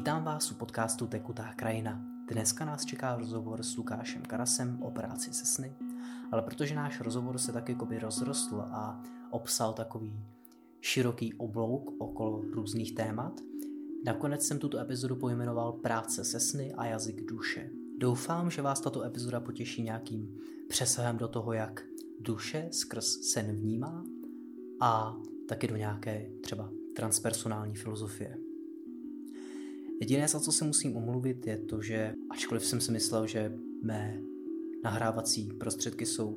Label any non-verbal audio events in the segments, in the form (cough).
Vítám vás u podcastu Tekutá krajina. Dneska nás čeká rozhovor s Lukášem Karasem o práci se sny, ale protože náš rozhovor se tak jakoby rozrostl a obsal takový široký oblouk okolo různých témat, nakonec jsem tuto epizodu pojmenoval Práce se sny a jazyk duše. Doufám, že vás tato epizoda potěší nějakým přesahem do toho, jak duše skrz sen vnímá a taky do nějaké třeba transpersonální filozofie. Jediné, za co se musím omluvit, je to, že ačkoliv jsem si myslel, že mé nahrávací prostředky jsou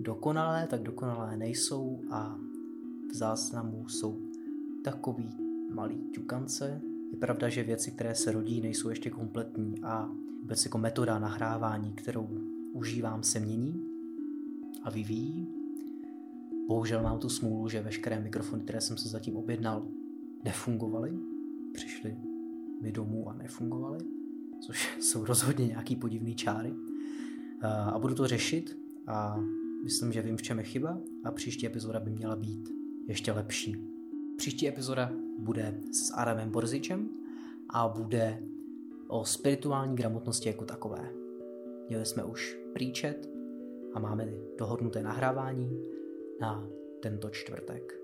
dokonalé, tak dokonalé nejsou a v záznamu jsou takový malý ťukance. Je pravda, že věci, které se rodí, nejsou ještě kompletní a vůbec jako metoda nahrávání, kterou užívám, se mění a vyvíjí. Bohužel mám tu smůlu, že veškeré mikrofony, které jsem se zatím objednal, nefungovaly. Přišly mi domů a nefungovaly, což (laughs) jsou rozhodně nějaký podivný čáry. A budu to řešit a myslím, že vím, v čem je chyba a příští epizoda by měla být ještě lepší. Příští epizoda bude s Aramem Borzičem a bude o spirituální gramotnosti jako takové. Měli jsme už příčet a máme dohodnuté nahrávání na tento čtvrtek.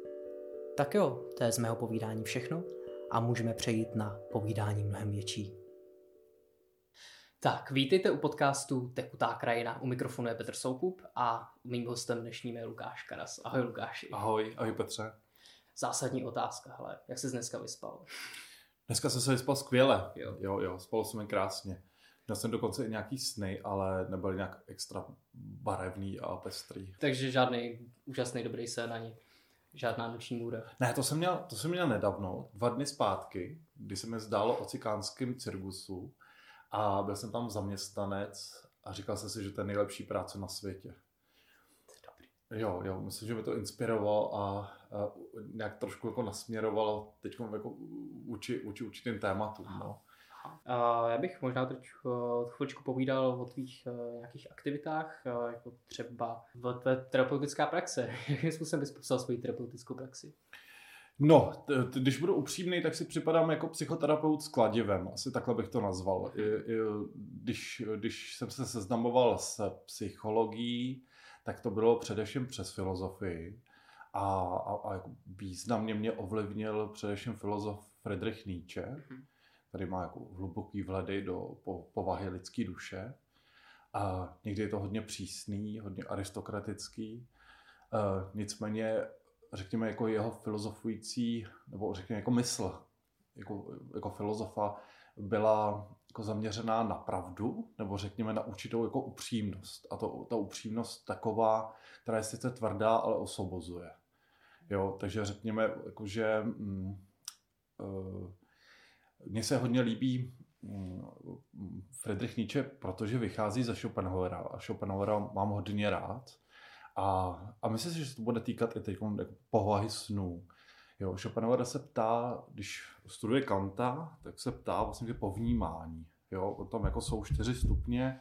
Tak jo, to je z mého povídání všechno a můžeme přejít na povídání mnohem větší. Tak, vítejte u podcastu Tekutá krajina. U mikrofonu je Petr Soukup a mým hostem dnešním je Lukáš Karas. Ahoj Lukáši. Ahoj, ahoj Petře. Zásadní otázka, hele, jak jsi dneska vyspal? Dneska jsem se vyspal skvěle. Jo, jo, jo spal jsem krásně. Měl jsem dokonce i nějaký sny, ale nebyly nějak extra barevný a pestrý. Takže žádný úžasný dobrý sen ani žádná noční můra. Ne, to jsem, měl, to jsem měl nedávno, dva dny zpátky, kdy se mi zdálo o cikánském cirkusu a byl jsem tam zaměstnanec a říkal jsem si, že to je nejlepší práce na světě. Jo, jo, myslím, že mi to inspirovalo a, a nějak trošku jako nasměrovalo teď jako uči, uči určitým tématům. No. A já bych možná teď uh, chvíličku povídal o tvých uh, nějakých aktivitách, uh, jako třeba v tvé terapeutická praxe. (laughs) Jakým způsobem bys popsal svoji terapeutickou praxi? No, t- t- když budu upřímný, tak si připadám jako psychoterapeut s kladivem. Asi takhle bych to nazval. I, i, když, když jsem se seznamoval s psychologií, tak to bylo především přes filozofii. A, a, a jako významně mě ovlivnil především filozof Friedrich Nietzsche. Mm-hmm který má jako hluboký vhledy do po, povahy lidské duše. A někdy je to hodně přísný, hodně aristokratický. Uh, nicméně, řekněme, jako jeho filozofující, nebo řekněme jako mysl, jako, jako filozofa, byla jako zaměřená na pravdu, nebo řekněme na určitou jako upřímnost. A to, ta upřímnost taková, která je sice tvrdá, ale osvobozuje. Jo, takže řekněme, jako, že mm, uh, mně se hodně líbí mm, Friedrich Nietzsche, protože vychází ze Schopenhauera a Schopenhauera mám hodně rád. A, a myslím si, že to bude týkat i teď jako povahy snů. Jo, Schopenhauer se ptá, když studuje Kanta, tak se ptá vlastně po vnímání. Jo, o tom jako jsou čtyři stupně,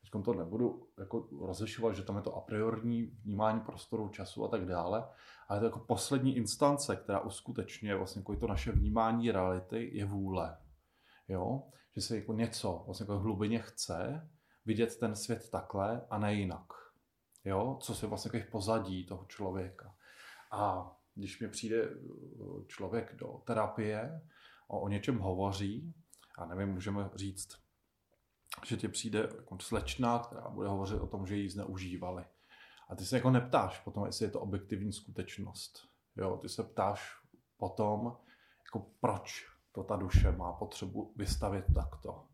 teď to nebudu jako rozlišovat, že tam je to a priorní vnímání prostoru, času a tak dále, ale to jako poslední instance, která uskutečňuje vlastně jako to naše vnímání reality, je vůle. Jo? Že se jako něco vlastně jako hlubině chce vidět ten svět takhle a ne jinak. Jo? Co se vlastně jako pozadí toho člověka. A když mi přijde uh, člověk do terapie, o, o něčem hovoří, a nevím, můžeme říct, že ti přijde jako slečna, která bude hovořit o tom, že ji zneužívali. A ty se jako neptáš potom, jestli je to objektivní skutečnost. Jo, ty se ptáš potom, jako proč to ta duše má potřebu vystavit takto.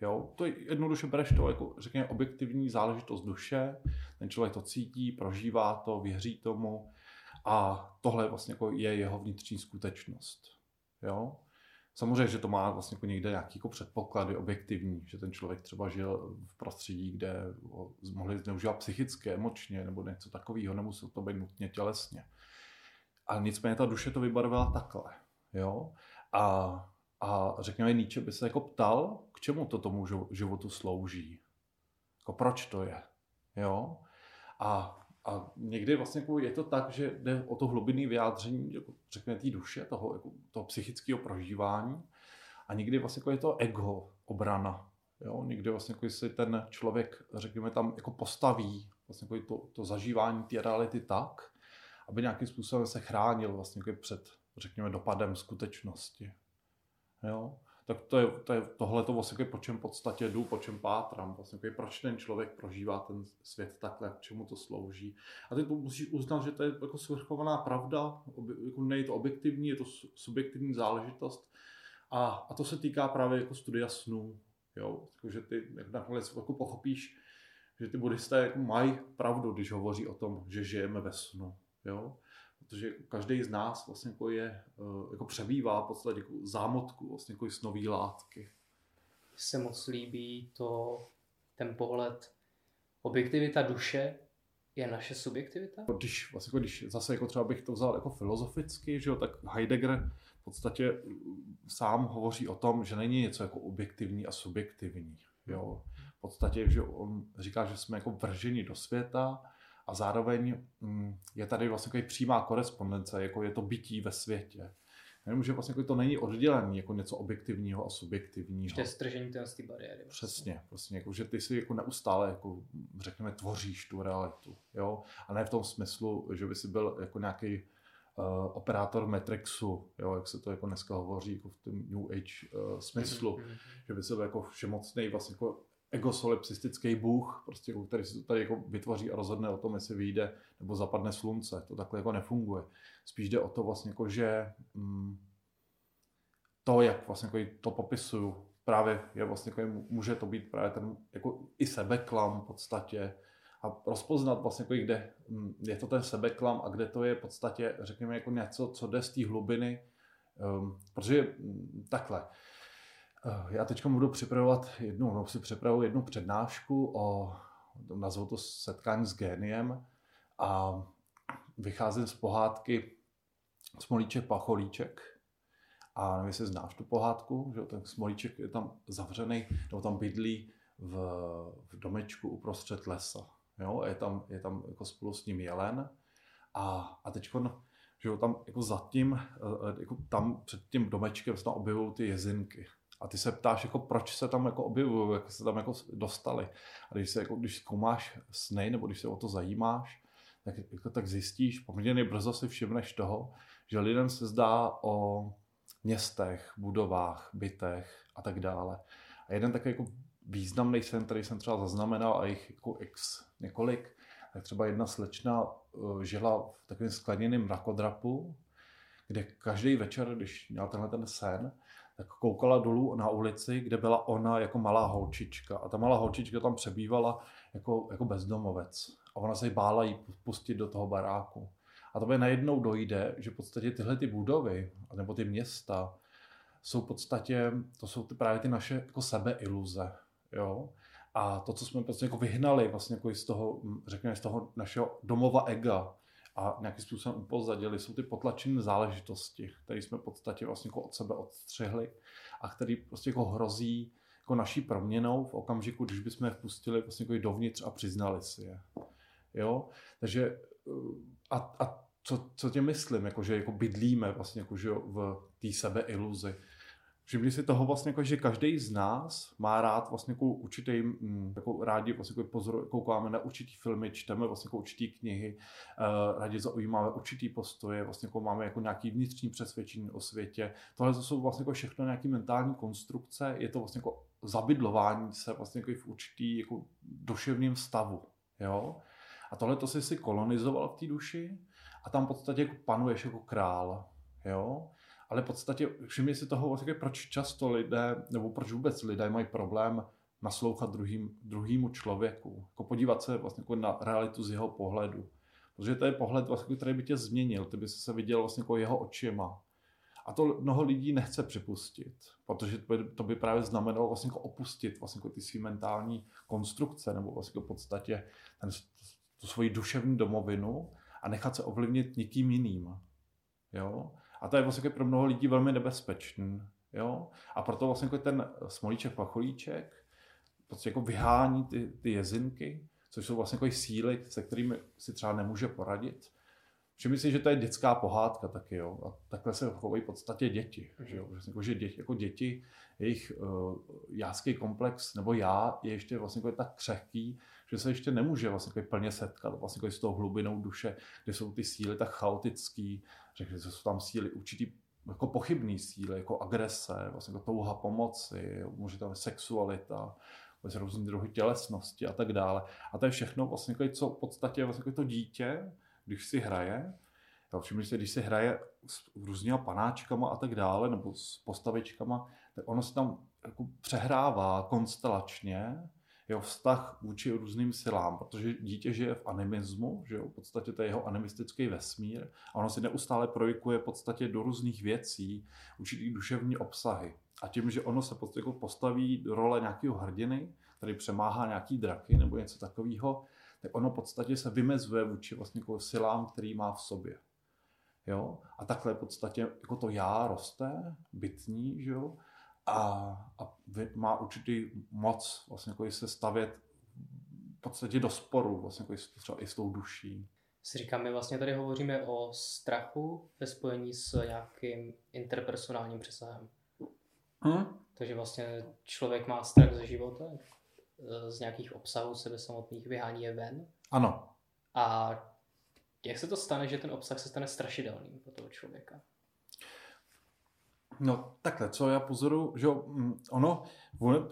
Jo, to je jednoduše bereš to jako, řekněme, objektivní záležitost duše, ten člověk to cítí, prožívá to, věří tomu a tohle vlastně jako je jeho vnitřní skutečnost. Jo? Samozřejmě, že to má vlastně jako někde nějaký jako předpoklady objektivní, že ten člověk třeba žil v prostředí, kde ho mohli zneužívat psychicky, emočně nebo něco takového, nemuselo to být nutně tělesně. Ale nicméně ta duše to vybarvila takhle. Jo? A, a řekněme, Nietzsche by se jako ptal, k čemu to tomu životu slouží. Jako proč to je. Jo? A a někdy vlastně jako je to tak, že jde o to hlubinné vyjádření, jako řekněme, té duše, toho, jako, toho psychického prožívání. A někdy vlastně jako je to ego, obrana. Jo? Někdy vlastně jako si ten člověk, řekněme, tam jako postaví vlastně jako to, to zažívání té reality tak, aby nějakým způsobem se chránil vlastně jako před, řekněme, dopadem skutečnosti. Jo? Tak to je, to je tohle to vlastně, po čem podstatě jdu, po čem pátrám, vlastně, proč ten člověk prožívá ten svět takhle, k čemu to slouží. A ty musíš uznat, že to je jako svrchovaná pravda, jako není to objektivní, je to subjektivní záležitost. A, a to se týká právě jako studia snů. Jo? Jako, že ty nakonec jako pochopíš, že ty buddhisté jako mají pravdu, když hovoří o tom, že žijeme ve snu. Jo? Protože každý z nás vlastně jako je, eh, jako přebývá v podstatě jako zámotku, vlastně jako snový látky. Se moc líbí to, ten pohled, objektivita duše je naše subjektivita? Když, vlastně jako, když zase jako třeba bych to vzal jako filozoficky, že jo, tak Heidegger v podstatě sám hovoří o tom, že není něco jako objektivní a subjektivní. Jo. V podstatě, že on říká, že jsme jako vrženi do světa, a zároveň mm, je tady vlastně jako přímá korespondence, jako je to bytí ve světě. Jenom, že vlastně jako to není oddělený jako něco objektivního a subjektivního. To je stržení té bariéry. Vlastně. Přesně, vlastně jako, že ty si jako neustále, jako, řekněme, tvoříš tu realitu. Jo? A ne v tom smyslu, že by si byl jako nějaký uh, operátor Matrixu, jo? jak se to jako dneska hovoří jako v tom New Age uh, smyslu, mm-hmm. že by si byl jako všemocný vlastně jako egosolipsistický bůh, prostě, který to tady jako vytvoří a rozhodne o tom, jestli vyjde nebo zapadne slunce. To takhle jako nefunguje. Spíš jde o to vlastně jako, že mm, to, jak vlastně jako to popisuju, právě je vlastně jako, může to být právě ten jako i sebeklam v podstatě a rozpoznat vlastně jako kde mm, je to ten sebeklam a kde to je v podstatě, řekněme, jako něco, co jde z té hlubiny, um, protože mm, takhle, já teď budu připravovat jednu, no si připravuji jednu přednášku o, nazvu to setkání s géniem a vycházím z pohádky Smolíček Pacholíček. A nevím, jestli znáš tu pohádku, že ten Smolíček je tam zavřený, nebo tam bydlí v, v domečku uprostřed lesa. Jo? Je tam, je tam jako spolu s ním jelen a, a teď že tam jako zatím, eh, eh, jako tam před tím domečkem se tam objevují ty jezinky. A ty se ptáš, jako proč se tam jako objevují, jak se tam jako dostali. A když, se, jako, když zkoumáš sny, nebo když se o to zajímáš, tak, jako, tak zjistíš, poměrně brzo si všimneš toho, že lidem se zdá o městech, budovách, bytech a tak dále. A jeden takový jako významný sen, který jsem třeba zaznamenal, a jich jako x několik, tak třeba jedna slečna uh, žila v takovém skleněném mrakodrapu, kde každý večer, když měl tenhle ten sen, tak koukala dolů na ulici, kde byla ona jako malá holčička. A ta malá holčička tam přebývala jako, jako bezdomovec. A ona se jí bála jí pustit do toho baráku. A to by najednou dojde, že v podstatě tyhle ty budovy, nebo ty města, jsou v podstatě, to jsou ty, právě ty naše jako sebeiluze. Jo? A to, co jsme prostě jako vyhnali vlastně jako z toho, řekněme, z toho našeho domova ega, a nějakým způsobem upozadili, jsou ty potlačené záležitosti, které jsme v podstatě vlastně jako od sebe odstřihli a které prostě jako hrozí jako naší proměnou v okamžiku, když bychom je vpustili vlastně jako dovnitř a přiznali si je. Jo? Takže eh, a, a co, co tě myslím, jako, že jako bydlíme vlastně jako, že v té sebeiluzi. Všimli si toho vlastně, jako, že každý z nás má rád vlastně jako určitý, mm, jako rádi vlastně jako pozor, koukáme na určitý filmy, čteme vlastně jako určitý knihy, uh, rádi zaujímáme určitý postoje, vlastně jako máme jako nějaký vnitřní přesvědčení o světě. Tohle to jsou vlastně jako všechno nějaký mentální konstrukce, je to vlastně jako zabydlování se vlastně jako v určitý jako duševním stavu. Jo? A tohle to jsi si kolonizoval v té duši a tam v podstatě jako panuješ jako král. Jo? Ale v podstatě všimni si toho, vlastně, proč často lidé, nebo proč vůbec lidé mají problém naslouchat druhým, druhýmu člověku, jako podívat se vlastně jako na realitu z jeho pohledu. Protože to je pohled, vlastně, který by tě změnil, ty by se viděl vlastně jako jeho očima. A to mnoho lidí nechce připustit, protože to by, to by právě znamenalo vlastně jako opustit vlastně jako ty svý mentální konstrukce, nebo vlastně jako v podstatě ten, tu svoji duševní domovinu a nechat se ovlivnit někým jiným. Jo? A to je vlastně pro mnoho lidí velmi nebezpečný. Jo? A proto vlastně jako ten smolíček pacholíček prostě jako vyhání ty, ty jezinky, což jsou vlastně jako síly, se kterými si třeba nemůže poradit. Všimni si, že to je dětská pohádka taky, jo. A takhle se chovají v podstatě děti, že jo. Jako, že děti, jako děti, jejich uh, jáský komplex, nebo já, je ještě vlastně jako tak křehký, že se ještě nemůže vlastně jako plně setkat vlastně jako s tou hlubinou duše, kde jsou ty síly tak chaotický, řekli, že jsou tam síly určitý jako pochybný síly, jako agrese, vlastně jako touha pomoci, tam sexualita, vlastně různé druhy tělesnosti a tak dále. A to je všechno vlastně, jako, co v podstatě vlastně jako to dítě, když si hraje, jo, všimli si, když si hraje s různýma panáčkama a tak dále, nebo s postavičkama, tak ono se tam jako přehrává konstelačně, jeho vztah vůči různým silám, protože dítě žije v animismu, že jo, v podstatě to je jeho animistický vesmír a ono si neustále projikuje v podstatě do různých věcí určitý duševní obsahy. A tím, že ono se jako postaví do role nějakého hrdiny, který přemáhá nějaký draky nebo něco takového, tak ono v podstatě se vymezuje vůči vlastně jako silám, který má v sobě. Jo? A takhle v podstatě jako to já roste, bytní, že jo? A, a má určitý moc vlastně jako se stavět v podstatě do sporu vlastně jako třeba i s tou duší. Si říkám, my vlastně tady hovoříme o strachu ve spojení s nějakým interpersonálním přesahem. Hmm? Takže vlastně člověk má strach ze života, z nějakých obsahů sebe samotných vyhání je ven. Ano. A jak se to stane, že ten obsah se stane strašidelným pro toho člověka? No takhle, co já pozoru, že mm, ono,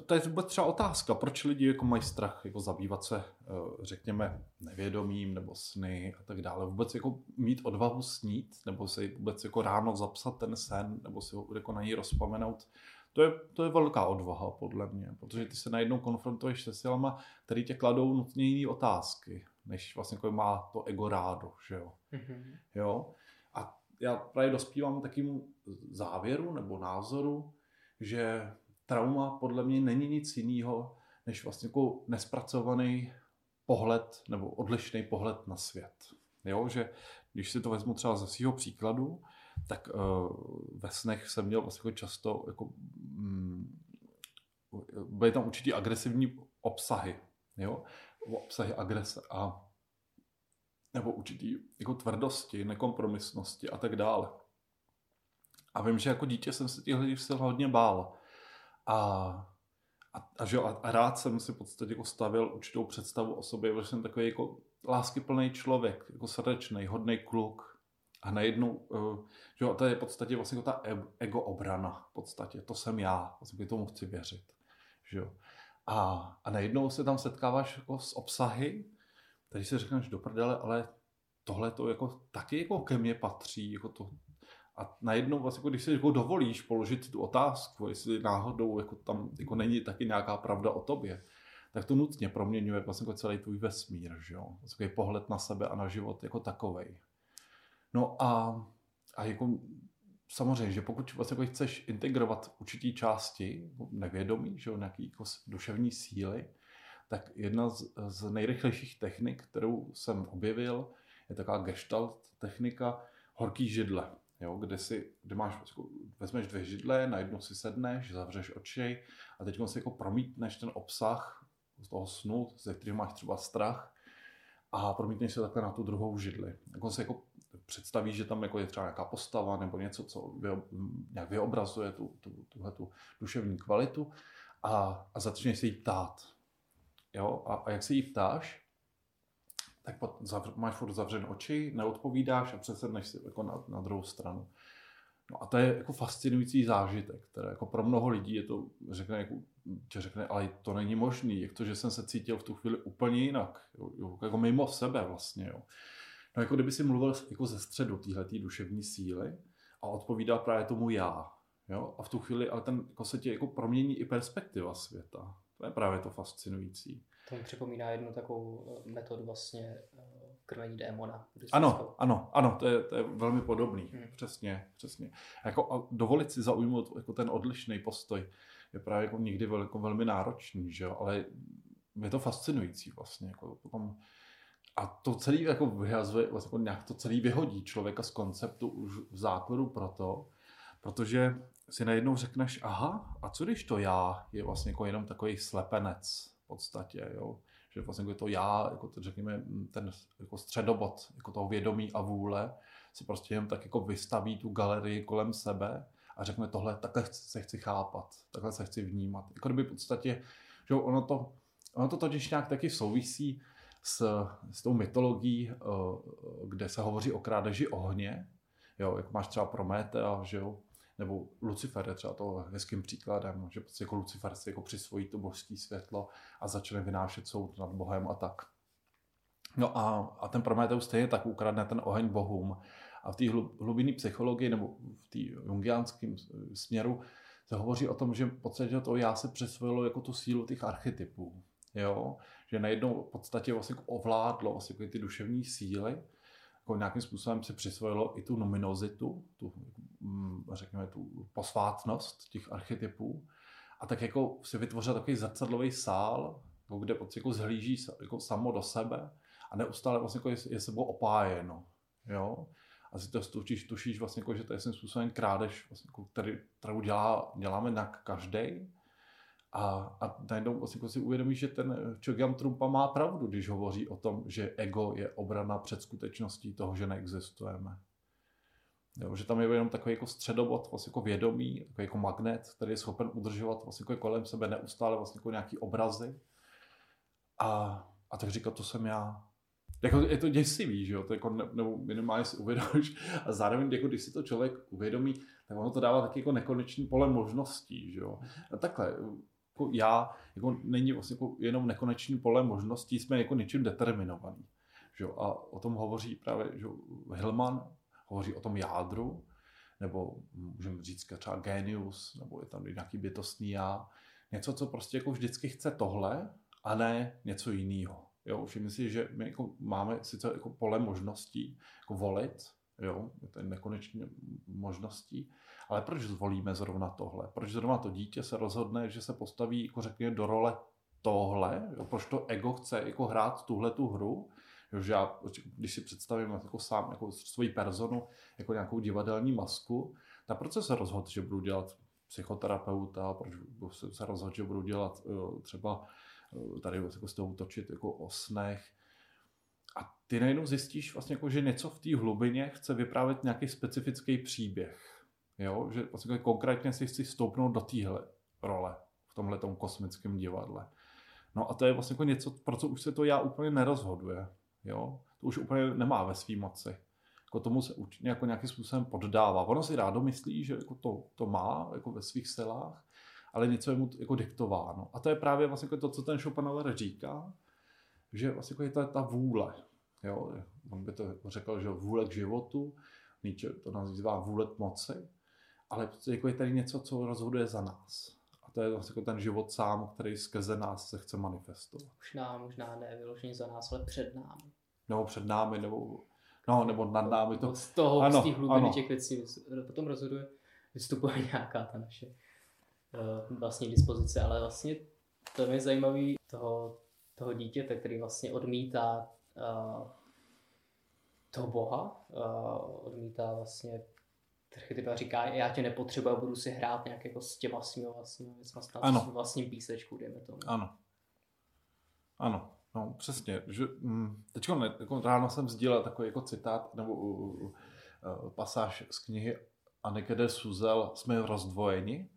to je vůbec třeba otázka, proč lidi jako mají strach jako zabývat se, eh, řekněme, nevědomím nebo sny a tak dále. Vůbec jako mít odvahu snít, nebo si vůbec jako ráno zapsat ten sen, nebo si ho jako na něj rozpomenout, to je, to je velká odvaha podle mě, protože ty se najednou konfrontuješ se silama, které tě kladou nutně jiné otázky, než vlastně jako má to ego rádo, že jo. Mm-hmm. jo? A já právě dospívám takým závěru nebo názoru, že trauma podle mě není nic jiného, než vlastně jako nespracovaný pohled nebo odlišný pohled na svět. Jo, že když si to vezmu třeba ze svého příkladu, tak uh, ve snech jsem měl vlastně jako často jako, mm, byly tam určitý agresivní obsahy, jo, obsahy agrese a nebo určitý jako tvrdosti, nekompromisnosti a tak dále. A vím, že jako dítě jsem se těchto sil hodně bál. A, a, a, že, a, rád jsem si v podstatě jako stavil určitou představu o sobě, že jsem takový jako láskyplný člověk, jako srdečný, hodný kluk. A najednou, uh, že jo, to je v podstatě vlastně jako ta ego obrana, v podstatě, to jsem já, vlastně tomu chci věřit. Že jo. A, a najednou se tam setkáváš jako s obsahy, tady si řekneš do prdele, ale tohle to jako taky jako ke mně patří, jako to, a najednou vlastně, jako když si jako dovolíš položit tu otázku, jestli náhodou jako tam jako není taky nějaká pravda o tobě, tak to nutně proměňuje vlastně jako celý tvůj vesmír, že jo? Vlastně pohled na sebe a na život jako takovej. No a, a jako samozřejmě, že pokud vlastně jako chceš integrovat určitý části nevědomí, že jo, nějaký jako duševní síly, tak jedna z, z nejrychlejších technik, kterou jsem objevil, je taková gestalt technika horký židle, jo, kde, si, kde máš, jako, vezmeš dvě židle, na jednu si sedneš, zavřeš oči a teď si jako promítneš ten obsah z toho snu, ze kterého máš třeba strach a promítneš se takhle na tu druhou židli. Jako se jako představíš, že tam jako je třeba nějaká postava nebo něco, co vyo, nějak vyobrazuje tu, tu, tuhle tu duševní kvalitu a, a začneš se jí ptát. Jo? A, a jak se jí ptáš, tak zavř, máš furt zavřen oči, neodpovídáš a přesedneš si jako na, na druhou stranu. No a to je jako fascinující zážitek, který jako pro mnoho lidí je to, řekne, jako, tě řekne, ale to není možný, jak to, že jsem se cítil v tu chvíli úplně jinak, jo, jako mimo sebe vlastně, jo. No jako kdyby si mluvil jako ze středu téhle duševní síly a odpovídal právě tomu já, jo, a v tu chvíli, ale ten, jako se ti jako promění i perspektiva světa. To je právě to fascinující. To mi připomíná jednu takovou eh, metodu vlastně eh, krmení démona. Ano, ano, ano, to je, to je velmi podobný. Hmm. Přesně, přesně. Jako, a dovolit si zaujmout jako ten odlišný postoj je právě jako někdy vel, jako velmi náročný, že jo? ale je to fascinující vlastně. Jako potom, a to celý jako vyhazuje, vlastně jako nějak to celý vyhodí člověka z konceptu už v základu proto, protože si najednou řekneš, aha, a co když to já je vlastně jako jenom takový slepenec podstatě, jo? že vlastně jako to já, jako to, řekněme, ten jako středobod jako toho vědomí a vůle si prostě jen tak jako vystaví tu galerii kolem sebe a řekne tohle, takhle se chci chápat, takhle se chci vnímat. Jako kdyby v podstatě, že ono to, ono to totiž nějak taky souvisí s, s tou mytologií, eh, kde se hovoří o krádeži ohně, jo, jak máš třeba Prometea, že jo, nebo Lucifer je třeba to hezkým příkladem, že prostě jako Lucifer si jako přisvojí to božské světlo a začne vynášet soud nad Bohem a tak. No a, a ten Prometeus stejně tak ukradne ten oheň bohům. A v té hlubinné psychologii nebo v té jungiánském směru se hovoří o tom, že v podstatě to já se přesvojilo jako tu sílu těch archetypů. Jo? Že najednou v podstatě vlastně jako ovládlo vlastně ty duševní síly, jako nějakým způsobem se přisvojilo i tu nominozitu, tu, mm, řekněme, tu posvátnost těch archetypů. A tak jako si vytvořil takový zrcadlový sál, kde jako zhlíží jako samo do sebe a neustále vlastně jako je, je sebou opájeno. Jo? A si to tušíš, tušíš vlastně, jako, že to je svým způsobem krádež, vlastně, jako, který, kterou dělá, děláme na každý. A, a najednou vlastně jako si uvědomíš, že ten Chogyam Trumpa má pravdu, když hovoří o tom, že ego je obrana před skutečností toho, že neexistujeme. Jo, že tam je jenom takový jako středobod, vlastně jako vědomí, takový jako magnet, který je schopen udržovat vlastně jako kolem sebe neustále vlastně jako nějaký obrazy. A, a tak říkat, to jsem já, jako je to děsivý, že jo, to jako ne, nebo minimálně si uvědomíš (laughs) a zároveň jako když si to člověk uvědomí, tak ono to dává taky jako nekonečný pole možností, že jo. A takhle, jako já, jako není vlastně jako jenom nekonečný pole možností, jsme jako něčím determinovaný, že. A o tom hovoří právě, že Hillman hovoří o tom jádru, nebo můžeme říct třeba genius, nebo je tam nějaký bytostný já, něco, co prostě jako vždycky chce tohle, a ne něco jiného. Jo, všimni si, že my jako máme sice jako pole možností jako volit, jo, je to nekonečně možností, ale proč zvolíme zrovna tohle? Proč zrovna to dítě se rozhodne, že se postaví, jako řekněme, do role tohle? Jo, proč to ego chce jako hrát tuhle tu hru? Jo, že já, když si představím jako sám jako svoji personu, jako nějakou divadelní masku, tak proč se rozhodl, že budu dělat psychoterapeuta, proč se rozhodl, že budu dělat třeba Eh, tady jako s tou točit jako o snech. A ty najednou zjistíš vlastně jako, že něco v té hlubině chce vyprávět nějaký specifický příběh. Jo? Že vlastně konkrétně si chci stoupnout do téhle role v tomhle kosmickém divadle. No a to je vlastně jako něco, pro co už se to já úplně nerozhoduje. Jo? To už úplně nemá ve své moci. Jako tomu se jako nějakým způsobem poddává. Ono si rádo myslí, že jako to, to má jako ve svých silách, ale něco je mu jako diktováno. A to je právě vlastně jako to, co ten Schopenhauer říká, že vlastně jako je ta, ta vůle. Jo? On by to řekl, že vůle k životu, Nietzsche to nazývá vůle k moci, ale jako je tady něco, co rozhoduje za nás. A to je vlastně jako ten život sám, který skrze nás se chce manifestovat. Možná, možná ne vyloženě za nás, ale před námi. Nebo před námi, nebo, no, nebo nad námi. To... Z toho, ano, z těch hlubiny těch věcí potom rozhoduje, vystupuje (laughs) nějaká ta naše uh, vlastní dispozice, ale vlastně to je zajímavý toho, toho dítěte, který vlastně odmítá uh, toho boha, uh, odmítá vlastně archetypa říká, já tě nepotřebuji, budu si hrát nějak jako s těma svými vlastními věcmi, s vlastním písečku, dejme tomu. Ano. Ano, no přesně. Že, mm, teď jako ráno jsem sdílel takový jako citát nebo uh, uh, pasáž z knihy Anneke de Suzel Jsme rozdvojeni,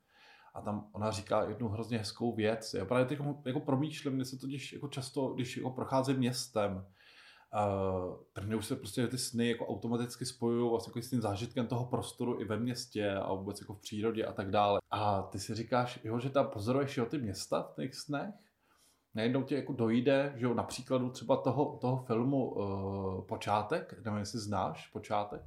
a tam ona říká jednu hrozně hezkou věc. Já právě teď jako promýšlím, mě se totiž jako často, když jako procházím městem, uh, tak mě už se prostě ty sny jako automaticky spojují vlastně jako s tím zážitkem toho prostoru i ve městě a vůbec jako v přírodě a tak dále. A ty si říkáš, jo, že tam pozoruješ jo, ty města v těch snech, najednou ti jako dojde, že jo, na příkladu třeba toho, toho filmu uh, Počátek, nevím, jestli znáš Počátek,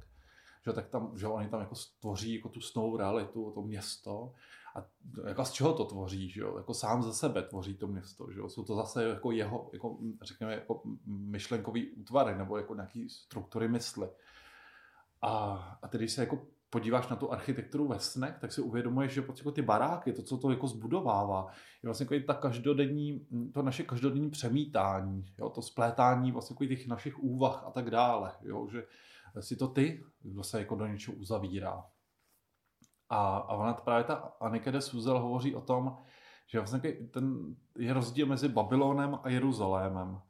že tak tam, že oni tam jako stvoří jako tu snou realitu, to město a jako z čeho to tvoří, že jo? Jako sám ze sebe tvoří to město, že jo? Jsou to zase jako jeho, jako, řekněme, jako myšlenkový útvary nebo jako nějaký struktury mysli. A, a tedy, když se jako podíváš na tu architekturu ve snech, tak si uvědomuješ, že jako ty baráky, to, co to jako zbudovává, je vlastně jako ta každodenní, to naše každodenní přemítání, jo? to splétání vlastně jako těch našich úvah a tak dále, jo? že si to ty, kdo se jako do něčeho uzavírá. A, a ona právě ta Annika de Suzel hovoří o tom, že vlastně ten je rozdíl mezi Babylonem a Jeruzalémem.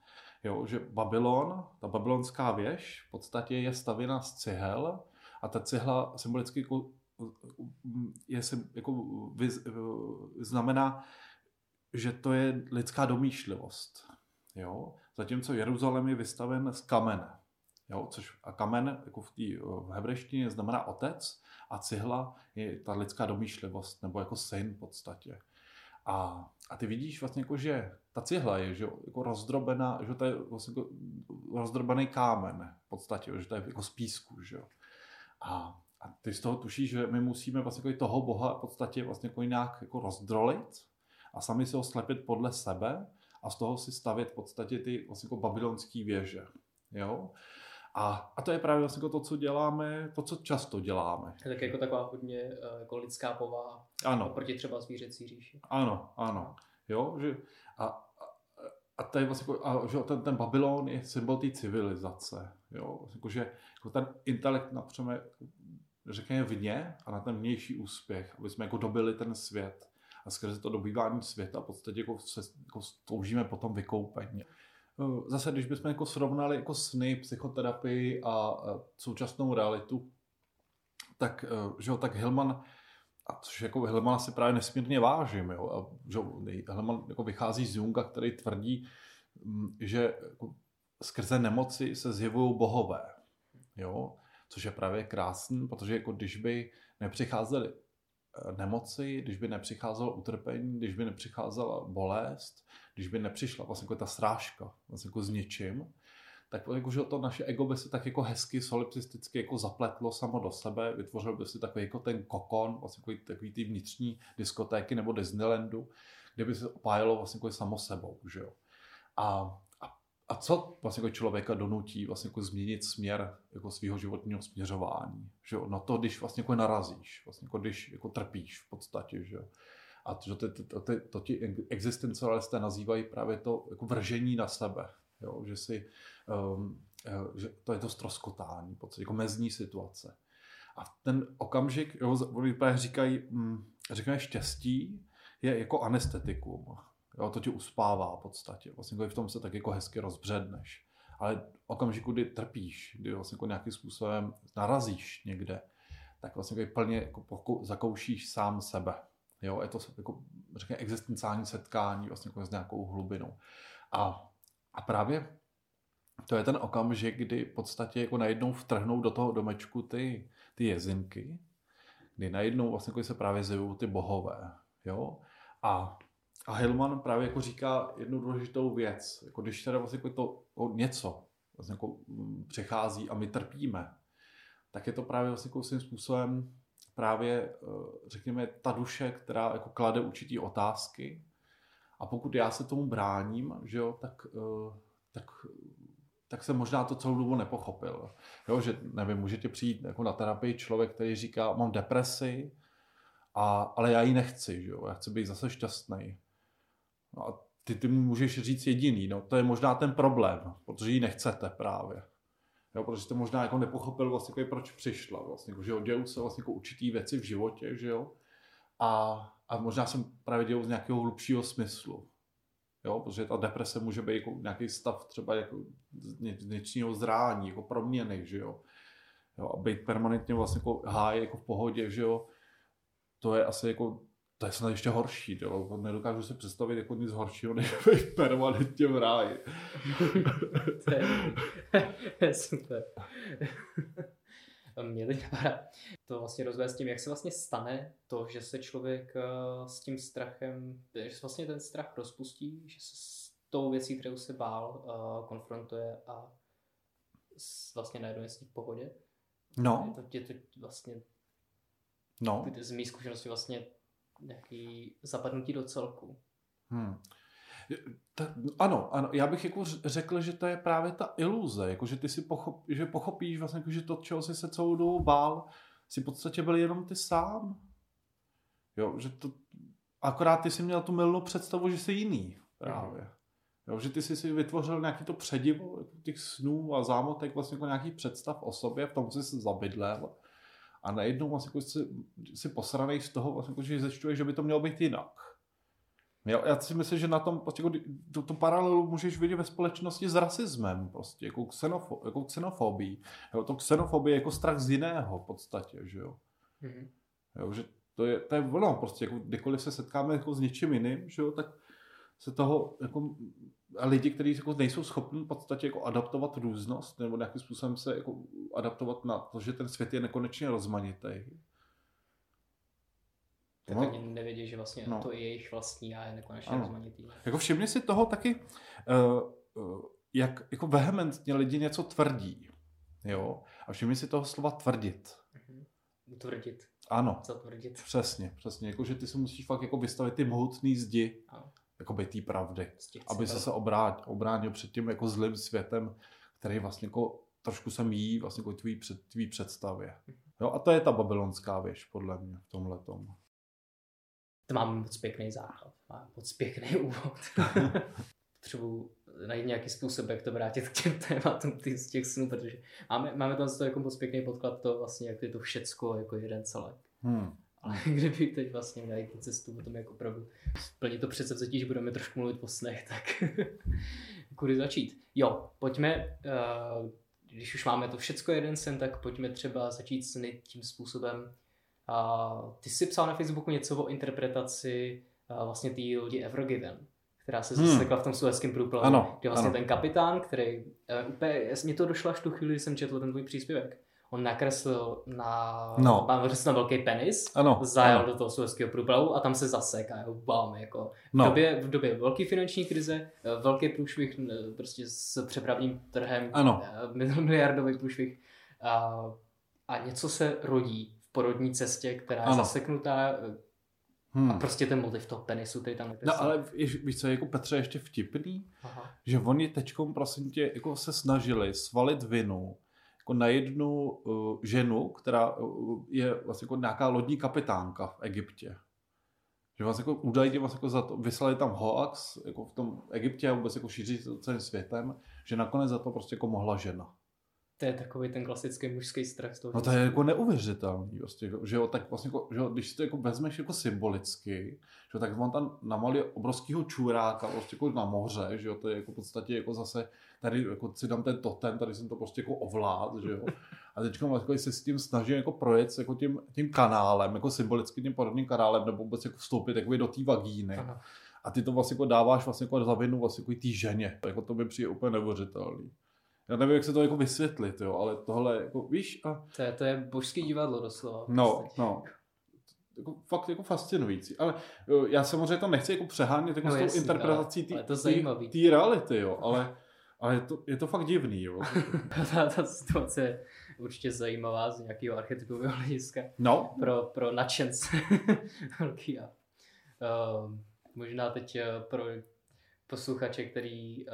Jo, že Babylon, ta babylonská věž, v podstatě je stavěna z cihel a ta cihla symbolicky jako, je, jako, znamená, že to je lidská domýšlivost. Jo? Zatímco Jeruzalém je vystaven z kamene. Jo? Což, a kamen jako v, tý, v hebrejštině znamená otec a cihla je ta lidská domýšlivost, nebo jako syn v podstatě. A, a ty vidíš vlastně jako, že ta cihla je že, jako rozdrobená, že to je vlastně jako rozdrobený kámen v podstatě, že to je jako z písku. Že? A, a ty z toho tušíš, že my musíme vlastně jako toho boha v podstatě vlastně jako nějak jako rozdrolit a sami si ho slepit podle sebe a z toho si stavět v podstatě ty vlastně jako babylonský věže. Jo? A, a to je právě vlastně jako to, co děláme, to, co často děláme. Tak jako taková hodně eh, jako lidská povaha. Ano. Proti třeba zvířecí říši. Ano, ano. Jo, že a, a, a to je vlastně jako, a, že ten, ten Babylon je symbol té civilizace. Jo, jako, že jako ten intelekt napřeme, řekněme, vně a na ten vnější úspěch, aby jsme jako dobili ten svět a skrze to dobývání světa v podstatě jako se, jako toužíme potom vykoupení. Eh, zase, když bychom jako srovnali jako sny, psychoterapii a současnou realitu, tak, eh, že jo, tak Hillman, a což jako Hillman si právě nesmírně vážím, jo, a, že Hillman jako vychází z Junga, který tvrdí, mm, že jako skrze nemoci se zjevují bohové, jo, což je právě krásný, protože jako když by nepřicházeli eh, nemoci, když by nepřicházelo utrpení, když by nepřicházela bolest, když by nepřišla vlastně jako ta srážka vlastně jako s něčím, tak jako, že to naše ego by se tak jako hezky solipsisticky jako zapletlo samo do sebe, vytvořil by si takový jako ten kokon, vlastně jako takový ty vnitřní diskotéky nebo Disneylandu, kde by se opájelo vlastně jako samo sebou, že jo. A, a, co vlastně jako člověka donutí vlastně jako změnit směr jako svého životního směřování, že. No to, když vlastně jako narazíš, vlastně jako když jako trpíš v podstatě, že. A to, to, to, to, to ti existencialisté nazývají právě to jako vržení na sebe. Jo? Že, si, um, že to je to stroskotání, podstatě, jako mezní situace. A ten okamžik, jo, říkají, hm, říkají štěstí je jako anestetikum. Jo, to tě uspává v podstatě. Vlastně jako v tom se tak jako hezky rozbředneš. Ale okamžiku, kdy trpíš, kdy vlastně jako nějakým způsobem narazíš někde, tak vlastně jako plně jako zakoušíš sám sebe. Jo, je to jako, řekněme, existenciální setkání vlastně jako s nějakou hlubinou. A, a právě to je ten okamžik, kdy v podstatě jako najednou vtrhnou do toho domečku ty, ty jezinky, kdy najednou vlastně jako se právě zjevují ty bohové. Jo? A, a Hillman právě jako říká jednu důležitou věc. Jako když teda vlastně jako to jako něco vlastně jako mm, přechází a my trpíme, tak je to právě vlastně jako svým způsobem právě, eh, řekněme, ta duše, která jako klade určitý otázky. A pokud já se tomu bráním, že jo, tak, eh, tak, tak jsem možná to celou dobu nepochopil. Jo, že nevím, můžete přijít jako na terapii člověk, který říká, mám depresi, a, ale já ji nechci, že jo, já chci být zase šťastný. No a ty, ty mu můžeš říct jediný, no to je možná ten problém, protože ji nechcete právě. Jo, protože jste možná jako nepochopil vlastně, jako proč přišla. Vlastně, jako, že jo, dějou se vlastně jako určitý věci v životě, že jo. A, a možná jsem právě dělal z nějakého hlubšího smyslu. Jo, protože ta deprese může být jako nějaký stav třeba jako vnitřního zrání, jako proměny, že jo. jo a být permanentně vlastně jako háj, jako v pohodě, že jo. To je asi jako to je snad ještě horší, jo? nedokážu si představit jako nic horšího, než (laughs) být permanentně v ráji. (laughs) (laughs) to je super. Mě teď napadá to vlastně rozvést s tím, jak se vlastně stane to, že se člověk eh, s tím strachem, že se vlastně ten strach rozpustí, že se s tou věcí, kterou se bál, eh, konfrontuje a vlastně najednou je s ní v pohodě. No. Je to, je to vlastně No. Z mých zkušeností vlastně nějaký zapadnutí do celku. Hmm. Ta, ano, ano, já bych jako řekl, že to je právě ta iluze, jako že ty si pochop, že pochopíš vlastně, jako, že to, čeho jsi se celou dobu bál, si v podstatě byl jenom ty sám. Jo, že to, akorát ty si měl tu milnou představu, že jsi jiný právě. Jo, že ty jsi si vytvořil nějaký to předivo těch snů a zámotek vlastně jako nějaký představ o sobě, v tom jsi se zabydlel a najednou vlastně jako si, si posranej z toho, vlastně, jako, že zjišťuješ, že by to mělo být jinak. Jo, já si myslím, že na tom prostě jako, tu, tu paralelu můžeš vidět ve společnosti s rasismem, prostě, jako, xenofo, jako xenofobii. Jo, to xenofobie je jako strach z jiného v podstatě, že jo. Mm-hmm. jo že to je, to je ono, prostě, jako kdykoliv se setkáme jako s něčím jiným, že jo, tak se toho, jako, a lidi, kteří jako nejsou schopni v podstatě jako adaptovat různost, nebo nějakým způsobem se jako adaptovat na to, že ten svět je nekonečně rozmanitý, tak no. ani nevědí, že vlastně no. to je jejich vlastní a je nekonečně ano. rozmanitý. Jako všimni si toho taky, uh, jak jako vehementně lidi něco tvrdí. Jo? A všimni si toho slova tvrdit. Uh-huh. Utvrdit. Ano. Co tvrdit. Přesně, přesně. Jako, že ty si musíš fakt jako vystavit ty mohutný zdi. Ano. Jako by té pravdy. aby se se obránil, obránil před tím jako zlým světem, který vlastně jako trošku se míjí vlastně jako tvý, před, tvý představě. Uh-huh. Jo, a to je ta babylonská věž, podle mě, v tomhle tomu. To mám moc pěkný základ, mám moc pěkný úvod. (laughs) Potřebuji najít nějaký způsob, jak to vrátit k těm tématům ty, z těch snů, protože máme, máme tam to jako moc pěkný podklad, to vlastně, jak je to všecko jako jeden celek. Hmm. Ale (laughs) kdyby teď vlastně měli tu cestu o tom, jak opravdu splnit to předsevzetí, že budeme trošku mluvit po snech, tak (laughs) kudy začít. Jo, pojďme, uh, když už máme to všecko jeden sen, tak pojďme třeba začít sny tím způsobem, a ty jsi psal na Facebooku něco o interpretaci vlastně té lodi Evergiven, která se hmm. zasekla v tom suezském průplavu. Ano, kde vlastně ano. ten kapitán, který uh, úplně, mě to došlo až tu chvíli, kdy jsem četl ten tvůj příspěvek. On nakreslil na, no. na velký penis, ano, zajel ano. do toho suezského průplavu a tam se zasek a wow, jako v, no. době, v době velké finanční krize, e, velký průšvih prostě s přepravním trhem, ano. E, miliardový průšvih a, a něco se rodí porodní cestě, která je ano. zaseknutá Hmm. A prostě ten motiv toho penisu, který tam No ale víš co, jako Petře ještě vtipný, Aha. že oni teďkom prosím tě jako se snažili svalit vinu jako na jednu uh, ženu, která uh, je vlastně jako nějaká lodní kapitánka v Egyptě. Že vlastně jako údajně vlastně jako za to, vyslali tam hoax jako v tom Egyptě a vůbec jako šíří celým světem, že nakonec za to prostě jako mohla žena. To je takový ten klasický mužský strach z toho. No to je jako neuvěřitelný, vlastně, že jo, tak vlastně, jako, že jo, když si to jako vezmeš jako symbolicky, že jo, tak on tam namaluje obrovského čuráka prostě jako na moře, že jo, to je jako v podstatě jako zase, tady jako si dám ten totem, tady jsem to prostě jako ovlád, že jo. (laughs) A teď jako se s tím snaží jako projet jako tím, tím kanálem, jako symbolicky tím podobným kanálem, nebo vůbec jako vstoupit jako do té vagíny. Aha. A ty to vlastně jako dáváš vlastně jako za vinu vlastně jako té ženě. Jako to by přijde úplně neuvěřitelný. Já nevím, jak se to jako vysvětlit, jo, ale tohle, jako, víš, a... To je, to je božský divadlo doslova. No, no. Jako, fakt jako fascinující. Ale jo, já samozřejmě to nechci jako přehánět jako no, s tou jasný, interpretací té reality, jo, ale, ale je, to, je to fakt divný, jo. (laughs) ta, ta situace je určitě zajímavá z nějakého archetypového hlediska. No. Pro, pro nadšence. (laughs) Velký a uh, možná teď eh, pro posluchače, který uh,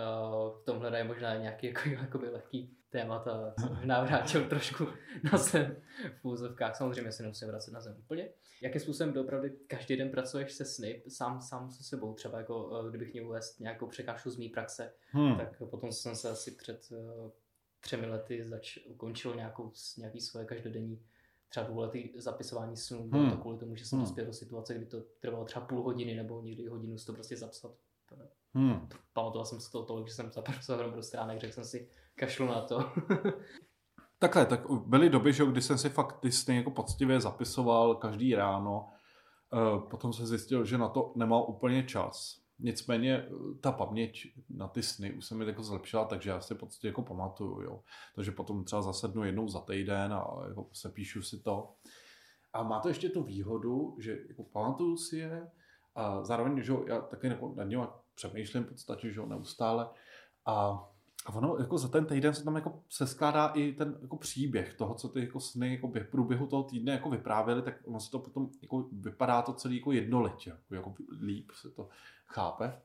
v tom hledají možná nějaký (laughs) jako, jakoby lehký témata, možná vrátil trošku (laughs) na zem v úzovkách. Samozřejmě se nemusím vracet na zem úplně. Jakým způsobem opravdu každý den pracuješ se sny, sám, sám se sebou, třeba jako uh, kdybych měl uvést nějakou překážku z mý praxe, hmm. tak potom jsem se asi před uh, třemi lety zač, ukončil nějakou, nějaký svoje každodenní třeba dvouletý zapisování snů, hmm. to kvůli tomu, že jsem hmm. dospěl do situace, kdy to trvalo třeba půl hodiny nebo někdy hodinu to prostě zapsat Hmm. Pamatoval jsem si to tolik, že jsem zapracoval hrom do stránek, řekl jsem si, kašlu na to. (laughs) Takhle, tak byly doby, že kdy jsem si fakt ty jako poctivě zapisoval každý ráno. Eh, potom se zjistil, že na to nemám úplně čas. Nicméně eh, ta paměť na ty sny už se mi jako zlepšila, takže já si poctivě jako pamatuju. Jo. Takže potom třeba zasednu jednou za týden a jako se píšu si to. A má to ještě tu výhodu, že jako pamatuju si je, a zároveň, že já taky jako nad něma přemýšlím v podstatě, že neustále. A a ono jako za ten týden se tam jako se skládá i ten jako příběh toho, co ty jako sny jako v průběhu toho týdne jako vyprávěly, tak ono se to potom jako vypadá to celý jako jednoletě, jako, jako líp se to chápe.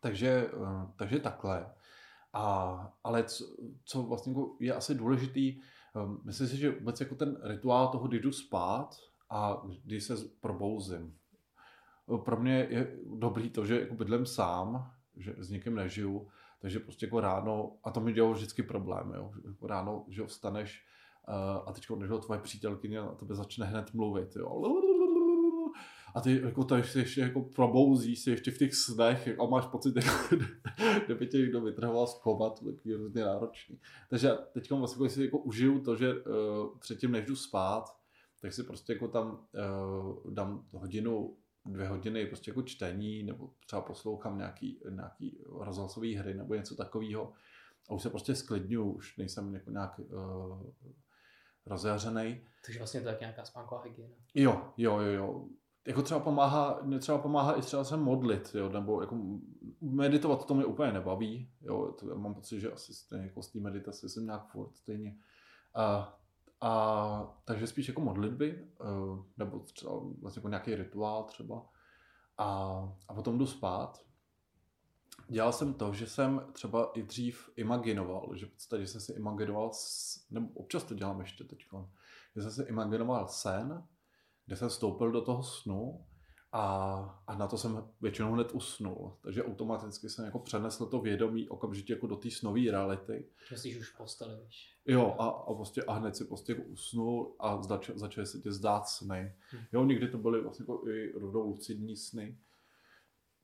Takže, eh, takže takhle. A, ale co, co vlastně jako je asi důležitý, eh, myslím si, že vůbec jako ten rituál toho, kdy jdu spát a když se probouzím, pro mě je dobrý to, že jako bydlím sám, že s někým nežiju, takže prostě jako ráno, a to mi dělalo vždycky problém, jo, jako ráno, že vstaneš uh, a teď než tvoje přítelkyně na tebe začne hned mluvit, jo, a ty jako to ještě, ještě jako probouzíš si ještě v těch snech a máš pocit, (laughs) jako, kdyby tě někdo vytrhoval z koma, to je takový hrozně náročný. Takže teď vlastně si jako užiju to, že uh, předtím než jdu spát, tak si prostě jako tam uh, dám hodinu, dvě hodiny prostě jako čtení, nebo třeba poslouchám nějaký, nějaký rozhlasový hry nebo něco takového a už se prostě sklidňuju, už nejsem jako nějak uh, rozjařený. Takže vlastně to je nějaká spánková hygiena. Jo, jo, jo, jo. Jako třeba pomáhá, třeba pomáhá i třeba se modlit, jo, nebo jako meditovat to mě úplně nebaví, jo, to, já mám pocit, že asi stejně jako z té meditace jsem nějak furt stejně. A, a takže spíš jako modlitby, uh, nebo třeba vlastně jako nějaký rituál třeba. A, a potom jdu spát dělal jsem to, že jsem třeba i dřív imaginoval, že v podstatě jsem si imaginoval, nebo občas to dělám ještě teď, že jsem si imaginoval sen, kde jsem vstoupil do toho snu a, a na to jsem většinou hned usnul. Takže automaticky jsem jako přenesl to vědomí okamžitě jako do té snové reality. Jsi už postali, víš. Jo, a, a, prostě, a hned si prostě jako usnul a začaly začal se tě zdát sny. Hmm. Jo, někdy to byly vlastně jako i rovnou lucidní sny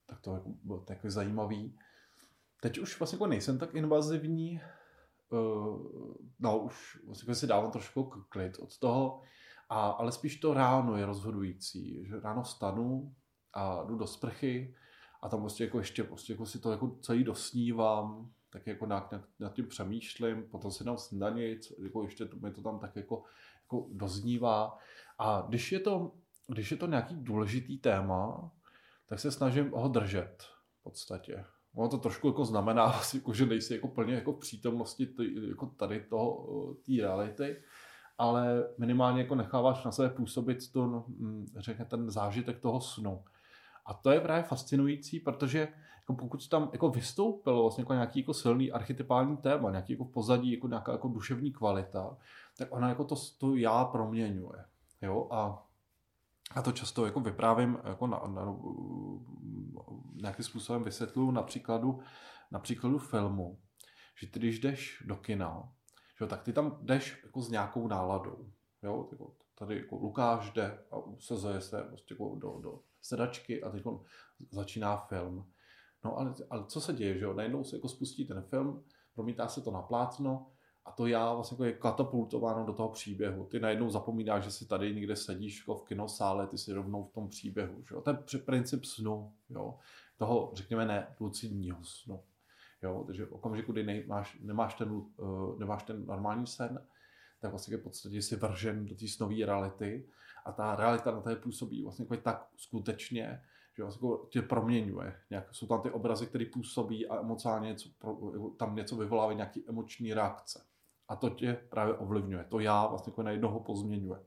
tak to jako bylo takový zajímavý. Teď už vlastně jako nejsem tak invazivní, uh, no už vlastně si dávám trošku klid od toho, a, ale spíš to ráno je rozhodující, že ráno vstanu a jdu do sprchy a tam prostě jako ještě prostě jako si to jako celý dosnívám, tak jako nad, nad, nad tím přemýšlím, potom si dám snídaně, jako ještě to, mi to tam tak jako, jako doznívá. A když je to, když je to nějaký důležitý téma, tak se snažím ho držet v podstatě. Ono to trošku jako znamená, (laughs) jako, že nejsi jako plně jako v přítomnosti tý, jako tady toho, té reality, ale minimálně jako necháváš na sebe působit to, no, hm, řekne, ten zážitek toho snu. A to je právě fascinující, protože jako pokud tam jako vystoupilo vlastně jako nějaký jako silný archetypální téma, nějaký jako pozadí jako nějaká jako duševní kvalita, tak ona jako to, to já proměňuje. Jo? A a to často jako vyprávím, jako na, na, nějakým způsobem vysvětluju na příkladu, na příkladu filmu, že ty když jdeš do kina, že, tak ty tam jdeš jako s nějakou náladou. Jo? Jako tady jako Lukáš jde a usazuje se prostě jako do, do sedačky a teď začíná film. No ale, ale co se děje, že jo? Najednou se jako spustí ten film, promítá se to na plátno a to já vlastně jako je katapultováno do toho příběhu. Ty najednou zapomínáš, že si tady někde sedíš jako v kinosále, ty si rovnou v tom příběhu. Že jo? To je princip snu, jo? toho, řekněme, ne lucidního snu. Jo? Takže v okamžiku, kdy nemáš, nemáš, ten, uh, nemáš ten normální sen, tak vlastně v podstatě jsi vržen do té snové reality a ta realita na té působí vlastně jako tak skutečně, že vlastně jako tě proměňuje. Nějak, jsou tam ty obrazy, které působí a emocionálně něco, tam něco vyvolávají nějaký emoční reakce. A to tě právě ovlivňuje. To já vlastně jako na jednoho pozměňuje.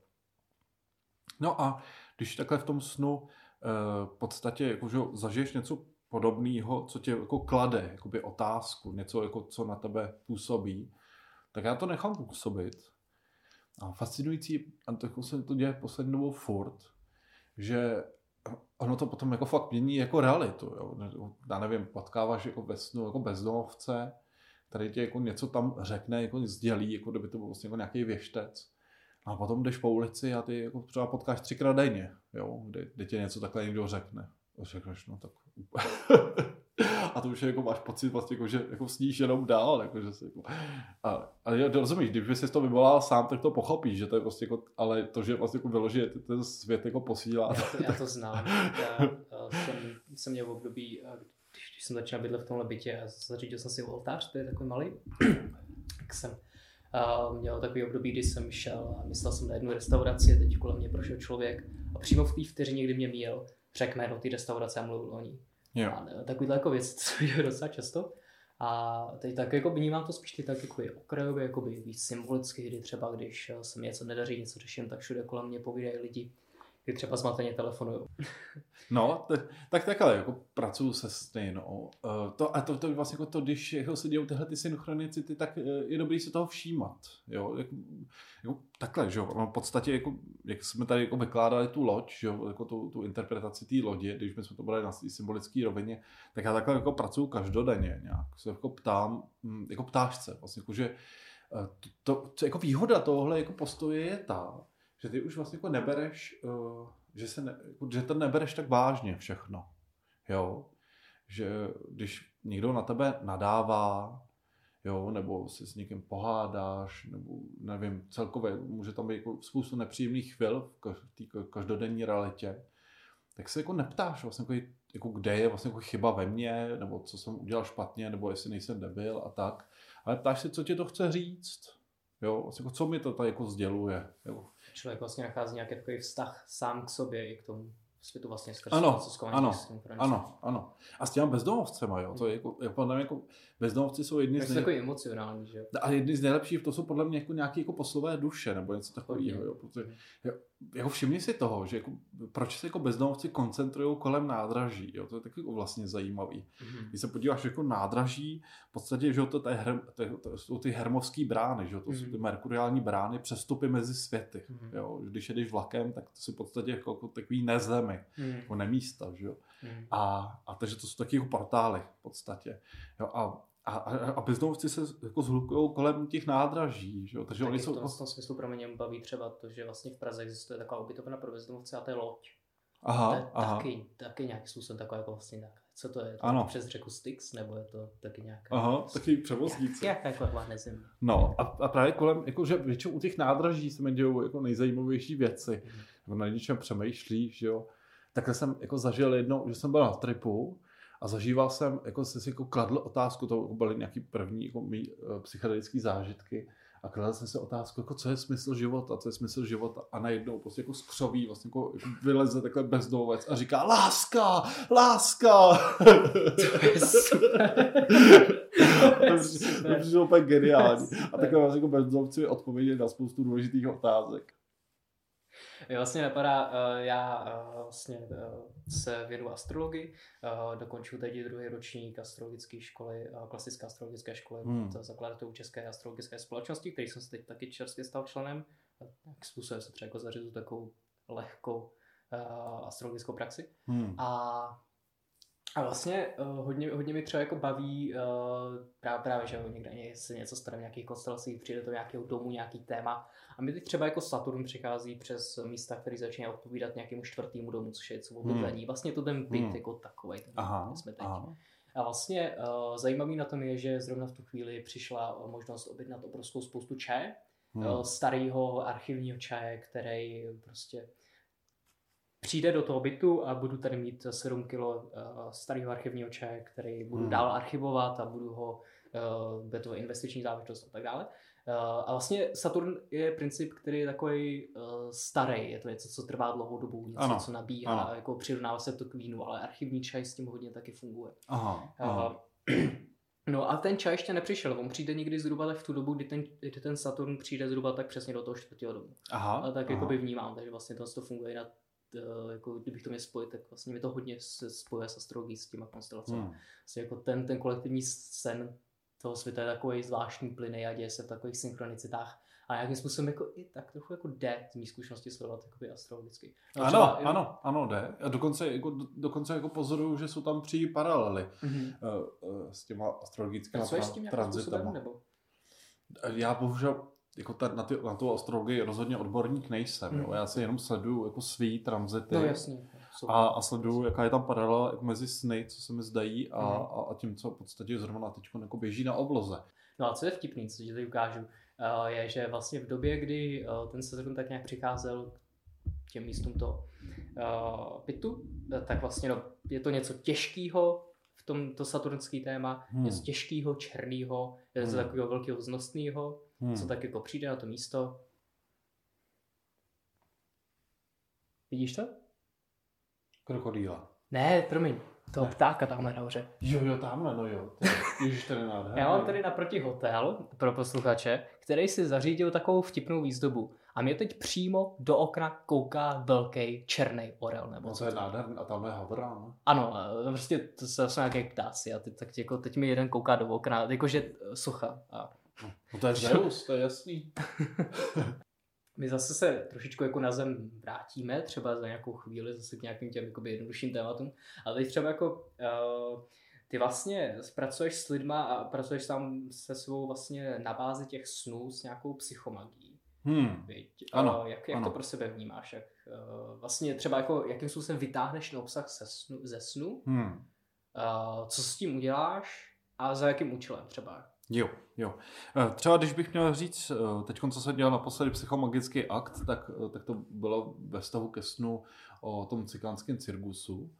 No a když takhle v tom snu eh, v podstatě jako, že zažiješ něco podobného, co tě jako klade, jakoby otázku, něco, jako, co na tebe působí, tak já to nechám působit. A fascinující, a to jako se to děje poslední dobou furt, že ono to potom jako fakt mění jako realitu. Jo. Já nevím, potkáváš jako ve snu jako bezdomovce, tady tě jako něco tam řekne, jako sdělí, jako kdyby to byl vlastně jako nějaký věštec. A potom jdeš po ulici a ty jako třeba potkáš třikrát denně, jo, kdy, kdy tě něco takhle někdo řekne. A řekneš, no tak (laughs) a to už je, jako máš pocit vlastně, jako, že jako sníš jenom dál, jako, že se, jako, a, a já rozumíš, když jsi to vyvolal sám, tak to pochopíš, že to je prostě jako, ale to, že vlastně jako vyloží, ten svět jako posílá. Já to, já to (laughs) znám. Já, já jsem, jsem měl v období, když, když jsem začal bydlet v tomhle bytě a zařídil jsem si oltář, to je takový malý, (clears throat) tak jsem uh, měl takový období, kdy jsem šel a myslel jsem na jednu restauraci a teď kolem mě prošel člověk a přímo v té vteřině, kdy mě měl, řekl jméno té restaurace a mluvil o ní. Jo. A takovýhle jako věc, (laughs) co je docela často. A teď tak jako vnímám to spíš ty tak jako okrajově, jako víc symbolicky, kdy třeba když se mi něco nedaří, něco řeším, tak všude kolem mě povídají lidi, kdy třeba zmateně telefonují. (laughs) No, t- tak takhle, jako pracuju se stejnou. Uh, to, a to, to vlastně jako to, když jako se dějou tyhle ty synchronicity, tak uh, je dobrý se toho všímat. Jo? Jako, jako, takhle, že jo, no, v podstatě, jako, jak jsme tady jako vykládali tu loď, že jo, jako tu, tu interpretaci té lodi, když jsme to brali na symbolické rovině, tak já takhle jako pracuju každodenně nějak. Se jako ptám, hm, jako ptášce, vlastně, jako, že uh, to, to, jako výhoda tohle jako postoje je ta, že ty už vlastně jako nebereš uh, že, se ne, jako, že to nebereš tak vážně všechno. Jo? Že když někdo na tebe nadává, jo, nebo se s někým pohádáš, nebo nevím, celkově může tam být jako spoustu nepříjemných chvil v té každodenní realitě, tak se jako neptáš vlastně, jako, jako kde je vlastně jako chyba ve mně, nebo co jsem udělal špatně, nebo jestli nejsem debil a tak. Ale ptáš se, co ti to chce říct. Jo, vlastně jako, co mi to tady jako sděluje. Jo. Člověk vlastně nachází nějaký takový vztah sám k sobě i k tomu světu vlastně skrz ano, ano, ano, ano. A s těma bezdomovcema, jo, to je jako, jako, podle mě jako bezdomovci jsou jedni z nej... takový emocionální, že jo. A jedni z nejlepších, to jsou podle mě jako nějaký jako poslové duše, nebo něco takového, jo, protože, jo, jako všimni si toho, že jako, proč se jako bezdomovci koncentrují kolem nádraží, jo, to je taky jako vlastně zajímavý. Mm-hmm. Když se podíváš jako nádraží, v podstatě, že to, to, je her, to, to jsou ty hermovské brány, že to mm-hmm. jsou ty mhm. merkuriální brány, přestupy mezi světy, mm-hmm. jo, když jedeš vlakem, tak to jsou v podstatě jako, jako takový nezemy, mm-hmm. jako nemísta, že jo. Mm-hmm. A, a takže to jsou taky jako portály v podstatě, jo, a a, a, a bezdomovci se jako zhlukují kolem těch nádraží, že jo? takže oni jsou... V tom, v tom smyslu pro mě baví třeba to, že vlastně v Praze existuje taková ubytovna pro bezdomovce a to je loď. Aha, to je aha. Taky, taky nějaký způsob taková jako vlastně tak. Co to je? To ano. přes řeku Styx, nebo je to taky nějaká... Aha, taky převozníci. Jak, jak jako nezem. No a, a, právě kolem, jako, že většinou u těch nádraží se mi dějou jako nejzajímavější věci. Mm. Na něčem přemýšlíš, že jo. Takhle jsem jako zažil jednou, že jsem byl na tripu a zažíval jsem, jako jsem si jako kladl otázku, to byly nějaký první jako mý, uh, psychedelické zážitky, a kladl jsem si otázku, jako co je smysl života, co je smysl života a najednou prostě jako skřoví, vlastně jako, jako vyleze takhle bezdomovec a říká láska, láska. To je super. to přišlo úplně geniální. A takhle vlastně jako bezdomovci odpověděli na spoustu důležitých otázek. Mě vlastně napadá, eh, já eh, vlastně eh, se věnu astrologii, dokončuji teď druhý ročník astrologické školy, klasické astrologické školy hmm. zakladatelů České astrologické společnosti, který jsem se teď taky čerstvě stal členem. Tak způsobem se třeba jako zařizu takovou lehkou astrologickou praxi. Hmm. A a vlastně uh, hodně, hodně mi třeba jako baví uh, právě, právě, že někde se něco stane v nějakých konstelacích, přijde do nějakého domu, nějaký téma. A mi teď třeba jako Saturn přichází přes místa, který začíná odpovídat nějakému čtvrtému domu, což je co bydlení. Hmm. Vlastně to ten byt hmm. jako takový, ten aha, jsme teď. Aha. A vlastně uh, zajímavý na tom je, že zrovna v tu chvíli přišla možnost objednat obrovskou spoustu čaje, hmm. uh, starého archivního čaje, který prostě přijde do toho bytu a budu tady mít 7 kg uh, starého archivního čaje, který budu hmm. dál archivovat a budu ho, uh, bude to investiční záležitost a tak dále. A vlastně Saturn je princip, který je takový starý, je to něco, co trvá dlouhou dobu, něco, ano. co nabíhá, ano. jako přirovnává se to k vínu, ale archivní čaj s tím hodně taky funguje. Aha, aha. (clears throat) No a ten čaj ještě nepřišel, on přijde někdy zhruba tak v tu dobu, kdy ten, kdy ten Saturn přijde zhruba tak přesně do toho čtvrtého domu. Aha, a tak jako by vnímám, takže vlastně to, to funguje na Eh, jako kdybych to měl spojit, tak vlastně mi to hodně se spojuje s astrologií, s těma konstelacemi. Hmm. Vlastně jako ten, ten kolektivní sen toho světa je takový zvláštní plyny a děje se v takových synchronicitách. A nějakým způsobem jako i tak trochu jako jde z mý zkušenosti sledovat jakoby astrologicky. No, ano, třeba, ano, ano, jde. A dokonce, jako, dokonce jako pozoruju, že jsou tam tři paralely mm-hmm. uh, uh, s těma astrologickými transitama. Nebo? Já bohužel jako ta, na, ty, na tu astrologii rozhodně odborník nejsem. Hmm. Jo. Já si jenom sleduju jako svý tranzity. No jasně. A, a sleduju, jaká je tam paralela jako mezi sny, co se mi zdají, a, hmm. a, a tím, co v podstatě zrovna teď jako běží na obloze. No a co je vtipný, co ti tady ukážu, uh, je, že vlastně v době, kdy uh, ten Saturn tak nějak přicházel k těm místům toho uh, pitu, tak vlastně no, je to něco těžkého, v tom to saturnský téma, hmm. něco těžkého, černého, něco hmm. takového velkého vznostného, hmm. co tak jako přijde na to místo. Vidíš to? Krokodýla. Ne, promiň, to ne. ptáka tamhle nahoře. Jo, jo, tamhle, no jo. Ježiš, to je nádherný. Já mám tady naproti hotel pro posluchače, který si zařídil takovou vtipnou výzdobu. A mě teď přímo do okna kouká velký černý orel. Nebo no to je nádherný. A tam je havran. Ano, prostě to jsou nějaké ptáci. A teď, tak jako, teď mi jeden kouká do okna, jakože socha. A No to je Zeus, to je jasný. (laughs) My zase se trošičku jako na zem vrátíme, třeba za nějakou chvíli zase k nějakým těm jakoby jednodušším tématům, ale teď třeba jako uh, ty vlastně pracuješ s lidma a pracuješ sám se svou vlastně na bázi těch snů s nějakou psychomagií. Hmm. Viď? Ano, A jak, jak ano. to pro sebe vnímáš? Jak, uh, vlastně třeba jako, jakým způsobem vytáhneš ten obsah ze snu, ze snu Hmm. uh, co s tím uděláš a za jakým účelem třeba? Jo, jo. Eh, Třeba když bych měl říct, teď co jsem dělal naposledy psychomagický akt, tak, eh, tak to bylo ve vztahu ke snu o tom cikánském cirkusu.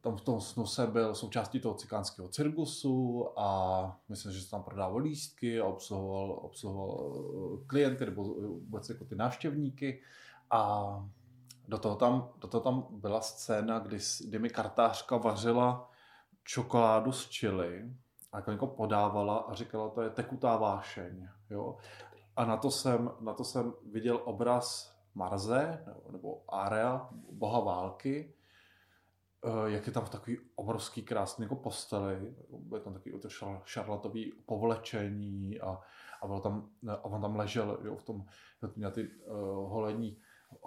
Tam v tom snu jsem byl součástí toho cikánského cirkusu a myslím, že se tam prodával lístky a obsluhoval, obsluhoval eh, klienty nebo vůbec jako ty návštěvníky a do toho tam, do toho tam byla scéna, kdy, kdy mi kartářka vařila čokoládu s čili a jako podávala a říkala, to je tekutá vášeň. Jo? A na to, jsem, na to jsem viděl obraz Marze, nebo, nebo Area, boha války, eh, jak je tam v takový obrovský krásný jako posteli, je tam takový to šar, šarlatový povlečení a, a, byl tam, a on tam ležel jo, v tom, měl ty uh, holení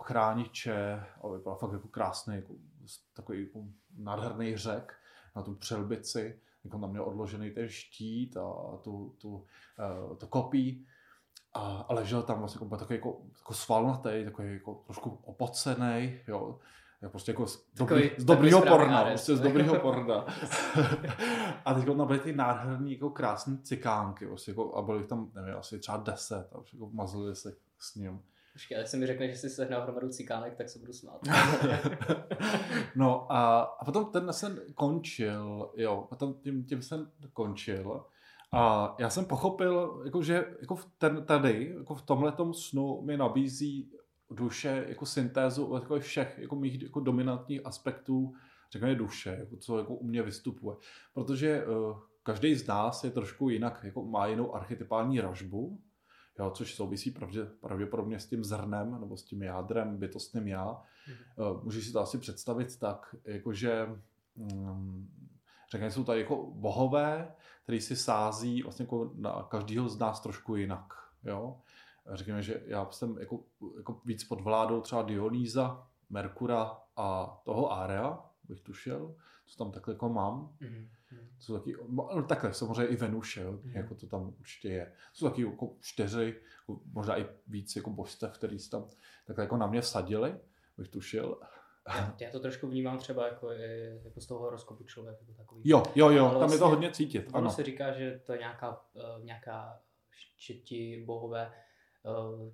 chrániče a vypadal fakt jako krásný, jako, takový jako nádherný řek na tu přelbici, jako tam měl odložený ten štít a tu, tu, uh, to kopí a, a ležel tam vlastně jako, takový jako, jako svalnatý, takový jako trošku opocený, jo, je prostě jako z, Takový- dobrý, z dobrýho takový porna, prostě z dobrýho (laughs) porna. a teď tam byly ty nádherný, jako krásný cikánky, prostě jako, a byly tam, nevím, asi třeba deset, a už jako mazlili se s ním. Počkej, ale mi řekne, že jsi sehnal hromadu cikánek, tak se budu smát. (laughs) no a, a potom ten sen končil, jo, potom tím, tím sen končil. A já jsem pochopil, jako, že jako v ten, tady, jako v tomhletom snu mi nabízí duše jako syntézu jako všech jako mých jako dominantních aspektů, řekněme duše, jako co jako u mě vystupuje. Protože uh, každý z nás je trošku jinak, jako má jinou archetypální ražbu, jo, což souvisí pravdě, pravděpodobně s tím zrnem nebo s tím jádrem, bytostným já. Uh, můžeš si to asi představit tak, jakože um, řekněme, jsou tady jako bohové, který si sází vlastně jako na každého z nás trošku jinak. Jo? Řekněme, že já jsem jako, jako víc pod vládou třeba Dionýza, Merkura a toho Area, bych tušil, co tam takhle jako mám. Mhm. Jsou taky, no, takhle, samozřejmě i Venuše, jo, Mhm. jako to tam určitě je. Jsou taky jako čtyři, jako možná i víc jako božstev, který se tam takhle jako na mě vsadili, bych tušil. Já, já to trošku vnímám třeba jako, jako z toho horoskopu člověk. Jako takový. Jo, jo, jo, Ale tam je to vlastně hodně cítit, Ono ano. se říká, že to je nějaká, uh, nějaká že ti bohové uh,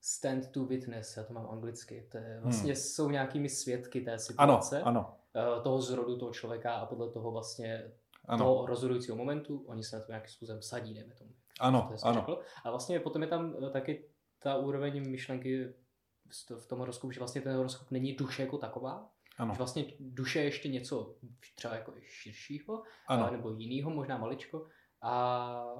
stand to witness, já to mám anglicky. To je, vlastně hmm. jsou nějakými svědky té Ano, situace, ano, uh, toho zrodu toho člověka a podle toho vlastně ano, toho rozhodujícího momentu, oni se na to nějakým způsobem sadí, dejme tomu. ano, To ano, řekl. A vlastně potom je tam eh, taky ta úroveň myšlenky v tom horoskopu, že vlastně ten horoskop není duše jako taková, ano, že vlastně duše je ještě něco třeba jako širšího, ano, a, nebo jinýho, možná maličko. A,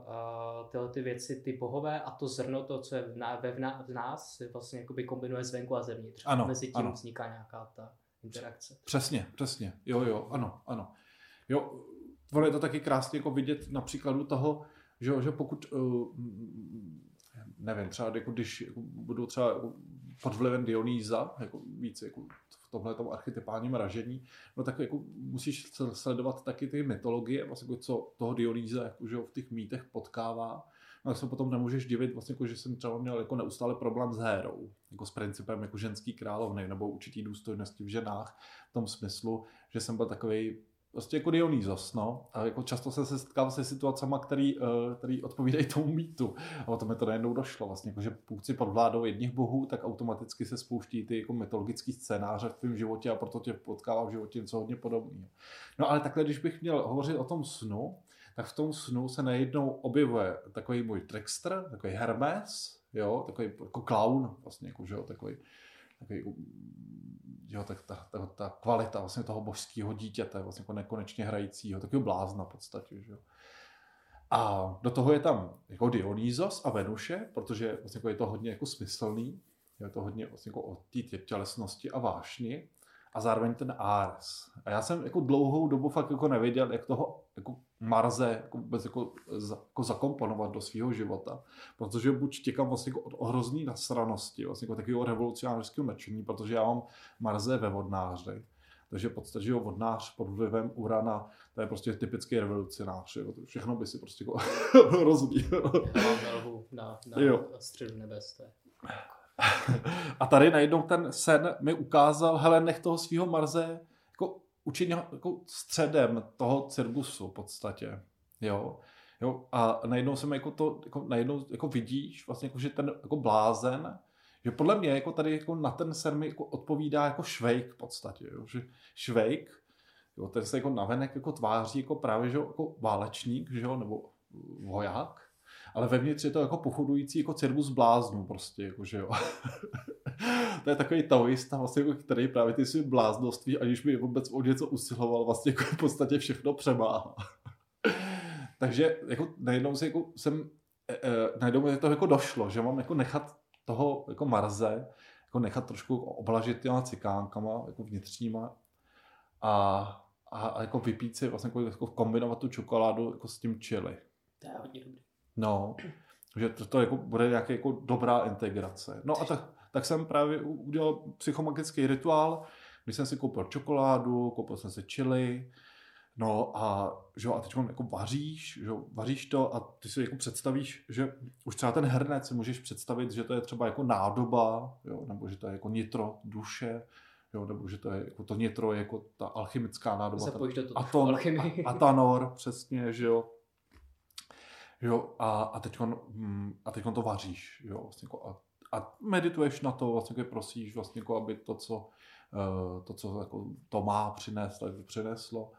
a tyhle ty věci, ty bohové a to zrno, to, co je v, ná, ve v, ná, v nás, se vlastně jakoby kombinuje zvenku a zevnitř. Ano, Mezi tím ano. vzniká nějaká ta interakce. přesně, přesně, jo, jo, ano, ano. Jo, ono je to taky krásně jako vidět na příkladu toho, že, že pokud, uh, nevím, třeba jako když jako budu třeba jako pod vlivem Dionýza, jako víc jako v tomhle tom archetypálním ražení, no tak jako musíš sledovat taky ty mytologie, vlastně jako co toho Dionýza jako, že v těch mýtech potkává. No tak se potom nemůžeš divit, vlastně jako, že jsem třeba měl jako neustále problém s hérou, jako s principem jako ženský královny nebo určitý důstojnosti v ženách, v tom smyslu, že jsem byl takový prostě jako Dionýzos, no. A jako často jsem se setkal se situacemi, který, eh, který odpovídají tomu mýtu. A o tom mi to najednou došlo. Vlastně, jako, že pokud si pod vládou jedních bohů, tak automaticky se spouští ty jako mytologické scénáře v tvém životě a proto tě potkává v životě něco hodně podobného. No ale takhle, když bych měl hovořit o tom snu, tak v tom snu se najednou objevuje takový můj trickster, takový Hermes, jo, takový jako clown, vlastně, jako, že jo, takový, takový jako, jo, tak ta, ta, ta, kvalita vlastně toho božského dítěte, vlastně jako nekonečně hrajícího, takového blázna v podstatě, že jo. A do toho je tam jako Dionýzos a Venuše, protože vlastně jako je to hodně jako smyslný, je to hodně vlastně jako o té tě- tělesnosti a vášni a zároveň ten Ares. A já jsem jako dlouhou dobu fakt jako nevěděl, jak toho jako Marze jako vůbec jako, jako zakomponovat do svého života. Protože buď těkám vlastně jako od ohrozný nasranosti, vlastně jako takového revolucionářského nadšení, protože já mám Marze ve vodnáři. Takže v podstatě, že jo, vodnář pod vlivem urana, to je prostě typický revolucionář. Jo. Všechno by si prostě jako (laughs) rozbíjel. na, na, na středu nebes. To je. A tady najednou ten sen mi ukázal, hele, nech toho svého Marze jako učit jako středem toho cirkusu v podstatě. Jo. Jo, a najednou jsem jako to, jako najednou jako vidíš, vlastně jako, že ten jako blázen, že podle mě jako tady jako na ten sen mi jako odpovídá jako švejk v podstatě, jo, že švejk, jo, ten se jako navenek jako tváří jako právě, že jako válečník, že jo, nebo voják, ale vevnitř je to jako pochodující jako cirkus bláznů prostě, jako, že jo. (laughs) to je takový taoista, vlastně, jako, který právě ty svým bláznoství, aniž by vůbec o něco usiloval, vlastně jako v podstatě všechno přemáhá. (laughs) Takže jako najednou si jako jsem, e, e, najednou mi to jako došlo, že mám jako nechat toho jako marze, jako nechat trošku oblažit těma cikánkama, jako vnitřníma a, a, a jako vypít si vlastně jako, jako kombinovat tu čokoládu jako s tím chili. To je hodně dobrý. No, že to, to jako bude nějaká jako dobrá integrace. No a tak, tak jsem právě udělal psychomagický rituál, kdy jsem si koupil čokoládu, koupil jsem si chili, No a, že a teď jako vaříš, že vaříš to a ty si jako představíš, že už třeba ten hrnec si můžeš představit, že to je třeba jako nádoba, jo, nebo že to je jako nitro duše, jo, nebo že to je jako to nitro je jako ta alchymická nádoba. Zapojíš do toho aton, alchymii. Atanor, přesně, že jo. Jo, a, a teď hm, a teď to vaříš, jo, vlastně jako a, a medituješ na to, vlastně jako prosíš, vlastně jako aby to, co, uh, to, co jako to má přinést, tak přineslo.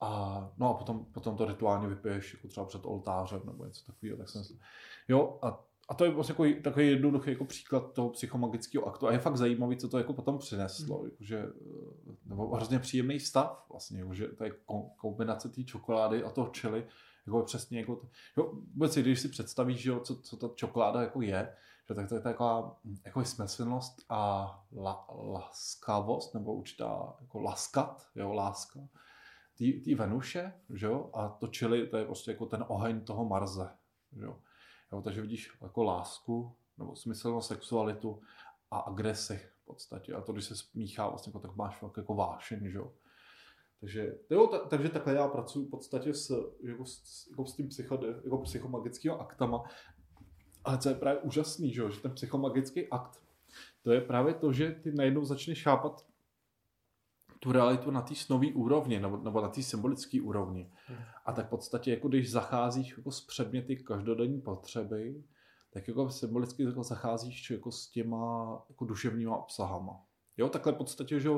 A, no a potom, potom to rituálně vypiješ jako třeba před oltářem nebo něco takového. Tak jsem jo, a, a to je vlastně jako, takový jednoduchý jako příklad toho psychomagického aktu. A je fakt zajímavý, co to jako potom přineslo. Mm. Jakože, nebo hrozně příjemný stav vlastně, jakože to je kombinace té čokolády a toho čili. Jako přesně jako jo, vůbec, když si představíš, jo, co, co ta čokoláda jako je, že tak to je taková jako smyslnost a la, laskavost, nebo určitá jako laskat, jo, láska té Venuše, že jo, a to čili, to je prostě jako ten oheň toho Marze, že jo. jo takže vidíš jako lásku, nebo smyslnou sexualitu a agresi v podstatě. A to, když se smíchá, vlastně jako, tak máš jako vášeň, že jo. Takže, jo, ta, takže takhle já pracuji v podstatě s, jako, s, jako s tím psychode, jako psychomagickými aktama. Ale co je právě úžasný, že, jo, že ten psychomagický akt, to je právě to, že ty najednou začneš chápat tu realitu na té snové úrovni nebo, nebo na té symbolické úrovni. Hmm. A tak v podstatě, jako když zacházíš jako s předměty každodenní potřeby, tak jako symbolicky jako zacházíš jako s těma jako duševníma obsahama. Jo, takhle v podstatě, že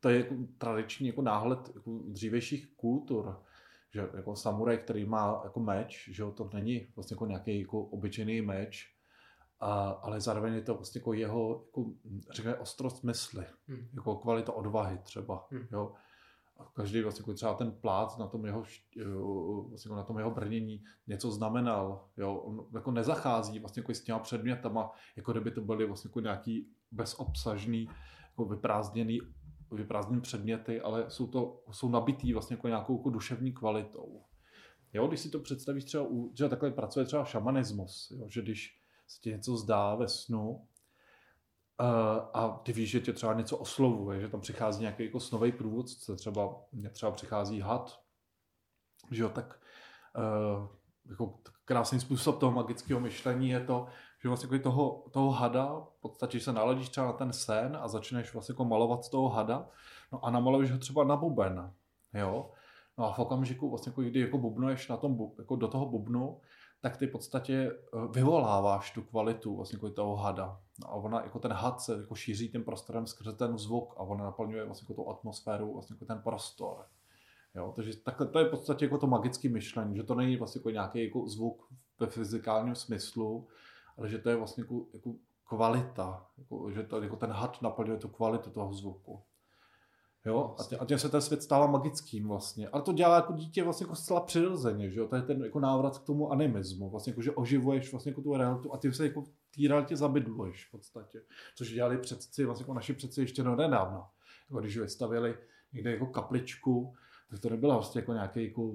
to je jako tradiční jako náhled jako dřívějších kultur, že jako samuraj, který má jako meč, že to není vlastně jako nějaký jako obyčejný meč, a, ale zároveň je to vlastně jako jeho, jako, řekněme, ostrost mysli, hmm. jako kvalita odvahy třeba, hmm. jo. A každý vlastně jako třeba ten plát na tom jeho, vlastně jako na tom jeho brnění něco znamenal, jo. On jako nezachází vlastně jako s těma předmětama, jako kdyby to byly vlastně jako nějaký bezobsažný, jako vyprázdněný vyprázdněný předměty, ale jsou to, jsou nabitý vlastně jako nějakou jako duševní kvalitou. Jo, když si to představíš třeba, u, že takhle pracuje třeba šamanismus, jo, že když se ti něco zdá ve snu a ty víš, že tě třeba něco oslovuje, že tam přichází nějaký jako snový průvodce, třeba třeba přichází had, že jo, tak uh, jako krásný způsob toho magického myšlení je to, že vlastně jako toho, toho hada, v podstatě, že se naladíš třeba na ten sen a začneš vlastně jako malovat toho hada, no a namaluješ ho třeba na buben, jo, no a v okamžiku vlastně, jako, kdy jako bubnuješ na tom, jako do toho bubnu, tak ty v podstatě eh, vyvoláváš tu kvalitu vlastně jako toho hada. A ona, jako ten had se jako šíří tím prostorem skrze ten zvuk a ona naplňuje vlastně jako tu atmosféru, vlastně jako ten prostor. Jo, takže takhle to je v podstatě jako to magické myšlení, že to není vlastně jako nějaký jako zvuk ve fyzikálním smyslu, ale že to je vlastně jako, jako kvalita, jako, že to, jako ten had naplňuje tu kvalitu toho zvuku. Jo? A, tě, a tím se ten svět stává magickým vlastně. Ale to dělá jako dítě vlastně jako zcela přirozeně, že jo? To je ten jako návrat k tomu animismu, vlastně jako, že oživuješ vlastně jako tu realitu a tím se jako v té realitě zabydluješ v podstatě. Což dělali předci, vlastně jako naši předci ještě no nedávno. Jako když vystavili někde jako kapličku, tak to nebyla vlastně jako nějaký jako,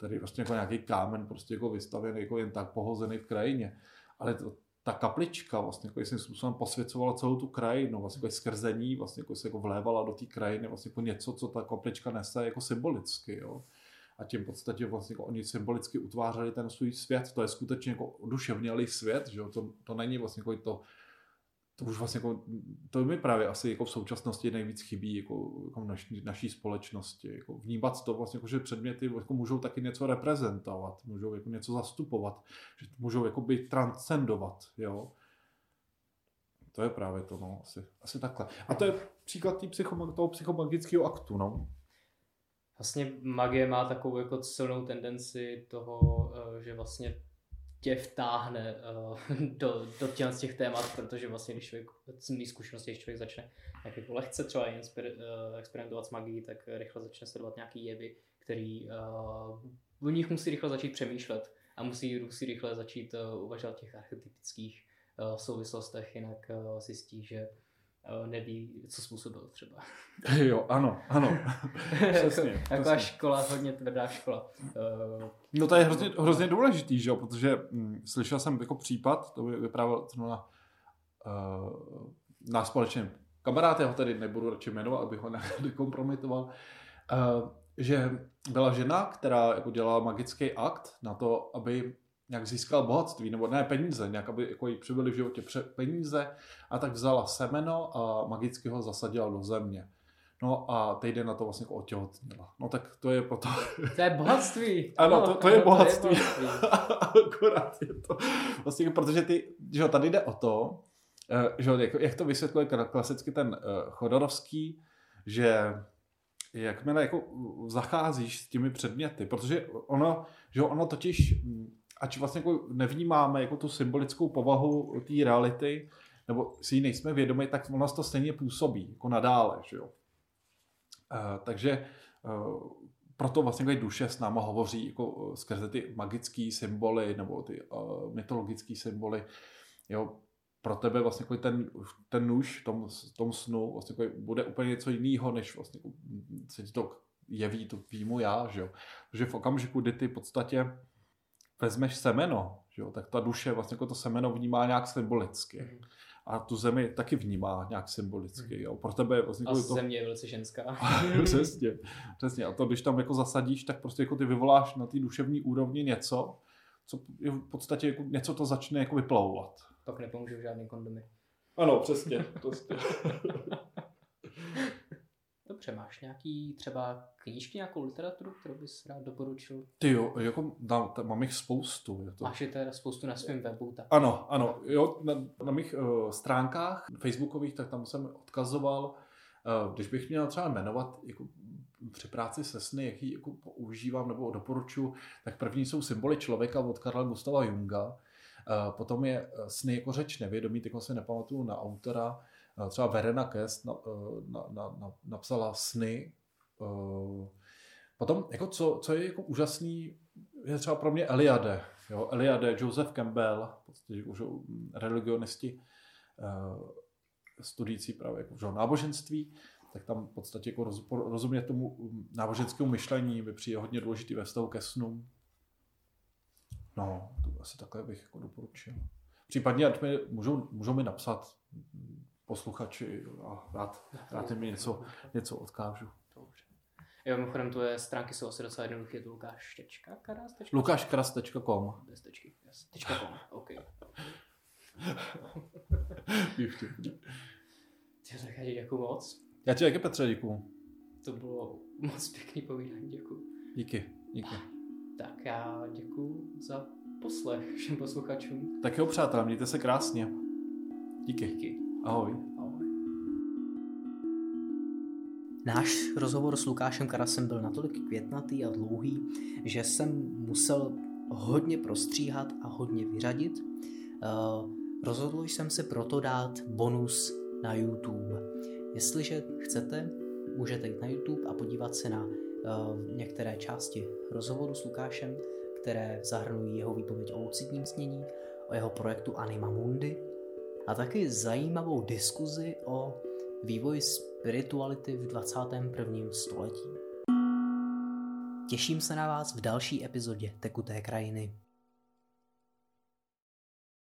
tady vlastně jako nějaký kámen prostě jako vystavený, jako jen tak pohozený v krajině. Ale to, ta kaplička vlastně jako jsem způsobem posvěcovala celou tu krajinu, vlastně jako skrze ní vlastně jako se jako vlévala do té krajiny vlastně jako něco, co ta kaplička nese jako symbolicky, jo. A tím v podstatě vlastně jako oni symbolicky utvářeli ten svůj svět, to je skutečně jako oduševnělý svět, že jo, to, to není vlastně jako to, to už vlastně jako, to mi právě asi jako v současnosti nejvíc chybí jako, jako v naší, společnosti. Jako vnímat to vlastně, jako, že předměty jako můžou taky něco reprezentovat, můžou jako něco zastupovat, že můžou jako být transcendovat, jo. To je právě to, no, asi, asi takhle. A to je příklad tý psycho, toho psychomagického aktu, no. Vlastně magie má takovou jako silnou tendenci toho, eh, že vlastně tě vtáhne uh, do, do těch, z těch témat, protože vlastně když člověk, z mých zkušeností, když člověk začne jak jako lehce třeba inspir, uh, experimentovat s magií, tak rychle začne sledovat nějaký jevy, který uh, v nich musí rychle začít přemýšlet a musí, musí rychle začít uh, uvažovat těch archetypických uh, souvislostech, jinak uh, zjistí, že neví, co způsobil třeba. (laughs) Jo, ano, ano. (laughs) přesně, Taková škola, hodně tvrdá škola. No to je hrozně, hrozně důležitý, že jo, protože hm, slyšel jsem jako případ, to by vyprávěl na uh, náš společný kamarád, já ho tady nebudu radši jmenovat, abych ho (laughs) nekompromitoval, uh, že byla žena, která jako dělala magický akt na to, aby nějak získal bohatství, nebo ne peníze, nějak aby jako jí přibyly v životě peníze a tak vzala semeno a magicky ho zasadila do země. No a týden na to vlastně jako otěhotněla. No tak to je potom... To je bohatství. (laughs) ano, to, to je bohatství. To je bohatství. (laughs) Akorát je to. Vlastně, protože ty, že tady jde o to, eh, že jak, jak to vysvětluje klasicky ten uh, Chodorovský, že jakmile jako zacházíš s těmi předměty, protože ono, že ono totiž ač vlastně jako nevnímáme jako tu symbolickou povahu té reality, nebo si ji nejsme vědomi, tak ono to stejně působí, jako nadále, že jo. Uh, takže uh, proto vlastně duše s náma hovoří jako skrze ty magické symboly nebo ty uh, mytologické symboly. Jo, pro tebe vlastně jako ten, ten nůž v tom, tom snu vlastně jako bude úplně něco jiného, než vlastně jako se ti to jeví to výmu já, že jo. Protože v okamžiku, kdy ty v podstatě vezmeš semeno, že jo, tak ta duše vlastně jako to semeno vnímá nějak symbolicky. Mm. A tu zemi taky vnímá nějak symbolicky. Jo. Pro tebe vlastně... A jako to... země je velice ženská. (laughs) přesně, přesně. A to, když tam jako zasadíš, tak prostě jako ty vyvoláš na té duševní úrovni něco, co je v podstatě jako něco to začne jako vyplouvat. Pak nepomůže žádný kondomy. Ano, přesně. přesně. (laughs) Dobře, máš nějaký třeba knížky, nějakou literaturu, kterou bys rád doporučil? Ty jo, jako dám, tam mám jich spoustu. Je to... Máš je teda spoustu na svém webu? Tak... Ano, ano, jo, na, na mých uh, stránkách facebookových, tak tam jsem odkazoval, uh, když bych měl třeba jmenovat jako při práci se sny, jaký jako používám nebo doporučuji, tak první jsou symboly člověka od Karla Gustava Junga, uh, potom je sny jako řeč nevědomí, teď se nepamatuju na autora, třeba Verena Kest na, na, na, na, napsala sny. Eh, potom, jako co, co je jako úžasný, je třeba pro mě Eliade. Jo? Eliade, Joseph Campbell, podstatě už religionisti, eh, studující právě jako, že, náboženství, tak tam v podstatě jako roz, rozumě tomu náboženskému myšlení, mi přijde hodně důležitý ve vztahu ke snům. No, to asi takhle bych jako doporučil. Případně, ať mi, můžou, můžou mi napsat posluchači a rád, rád mi něco, něco odkážu. Dobře. Jo, mimochodem tvoje stránky jsou asi docela jednoduché, je to Bez tečky, yes. .com, OK. Ty tak já děkuji moc. Já ti taky Petře děkuji. To bylo moc pěkný povídání, děkuji. Díky, díky. Tak já děkuji za poslech všem posluchačům. Tak jo, přátelé, mějte se krásně. Díky. Díky. Ahoj. Ahoj. Náš rozhovor s Lukášem Karasem byl natolik květnatý a dlouhý, že jsem musel hodně prostříhat a hodně vyřadit. Uh, rozhodl jsem se proto dát bonus na YouTube. Jestliže chcete, můžete jít na YouTube a podívat se na uh, některé části rozhovoru s Lukášem, které zahrnují jeho výpověď o lucidním snění, o jeho projektu Anima Mundi, a taky zajímavou diskuzi o vývoji spirituality v 21. století. Těším se na vás v další epizodě Tekuté krajiny.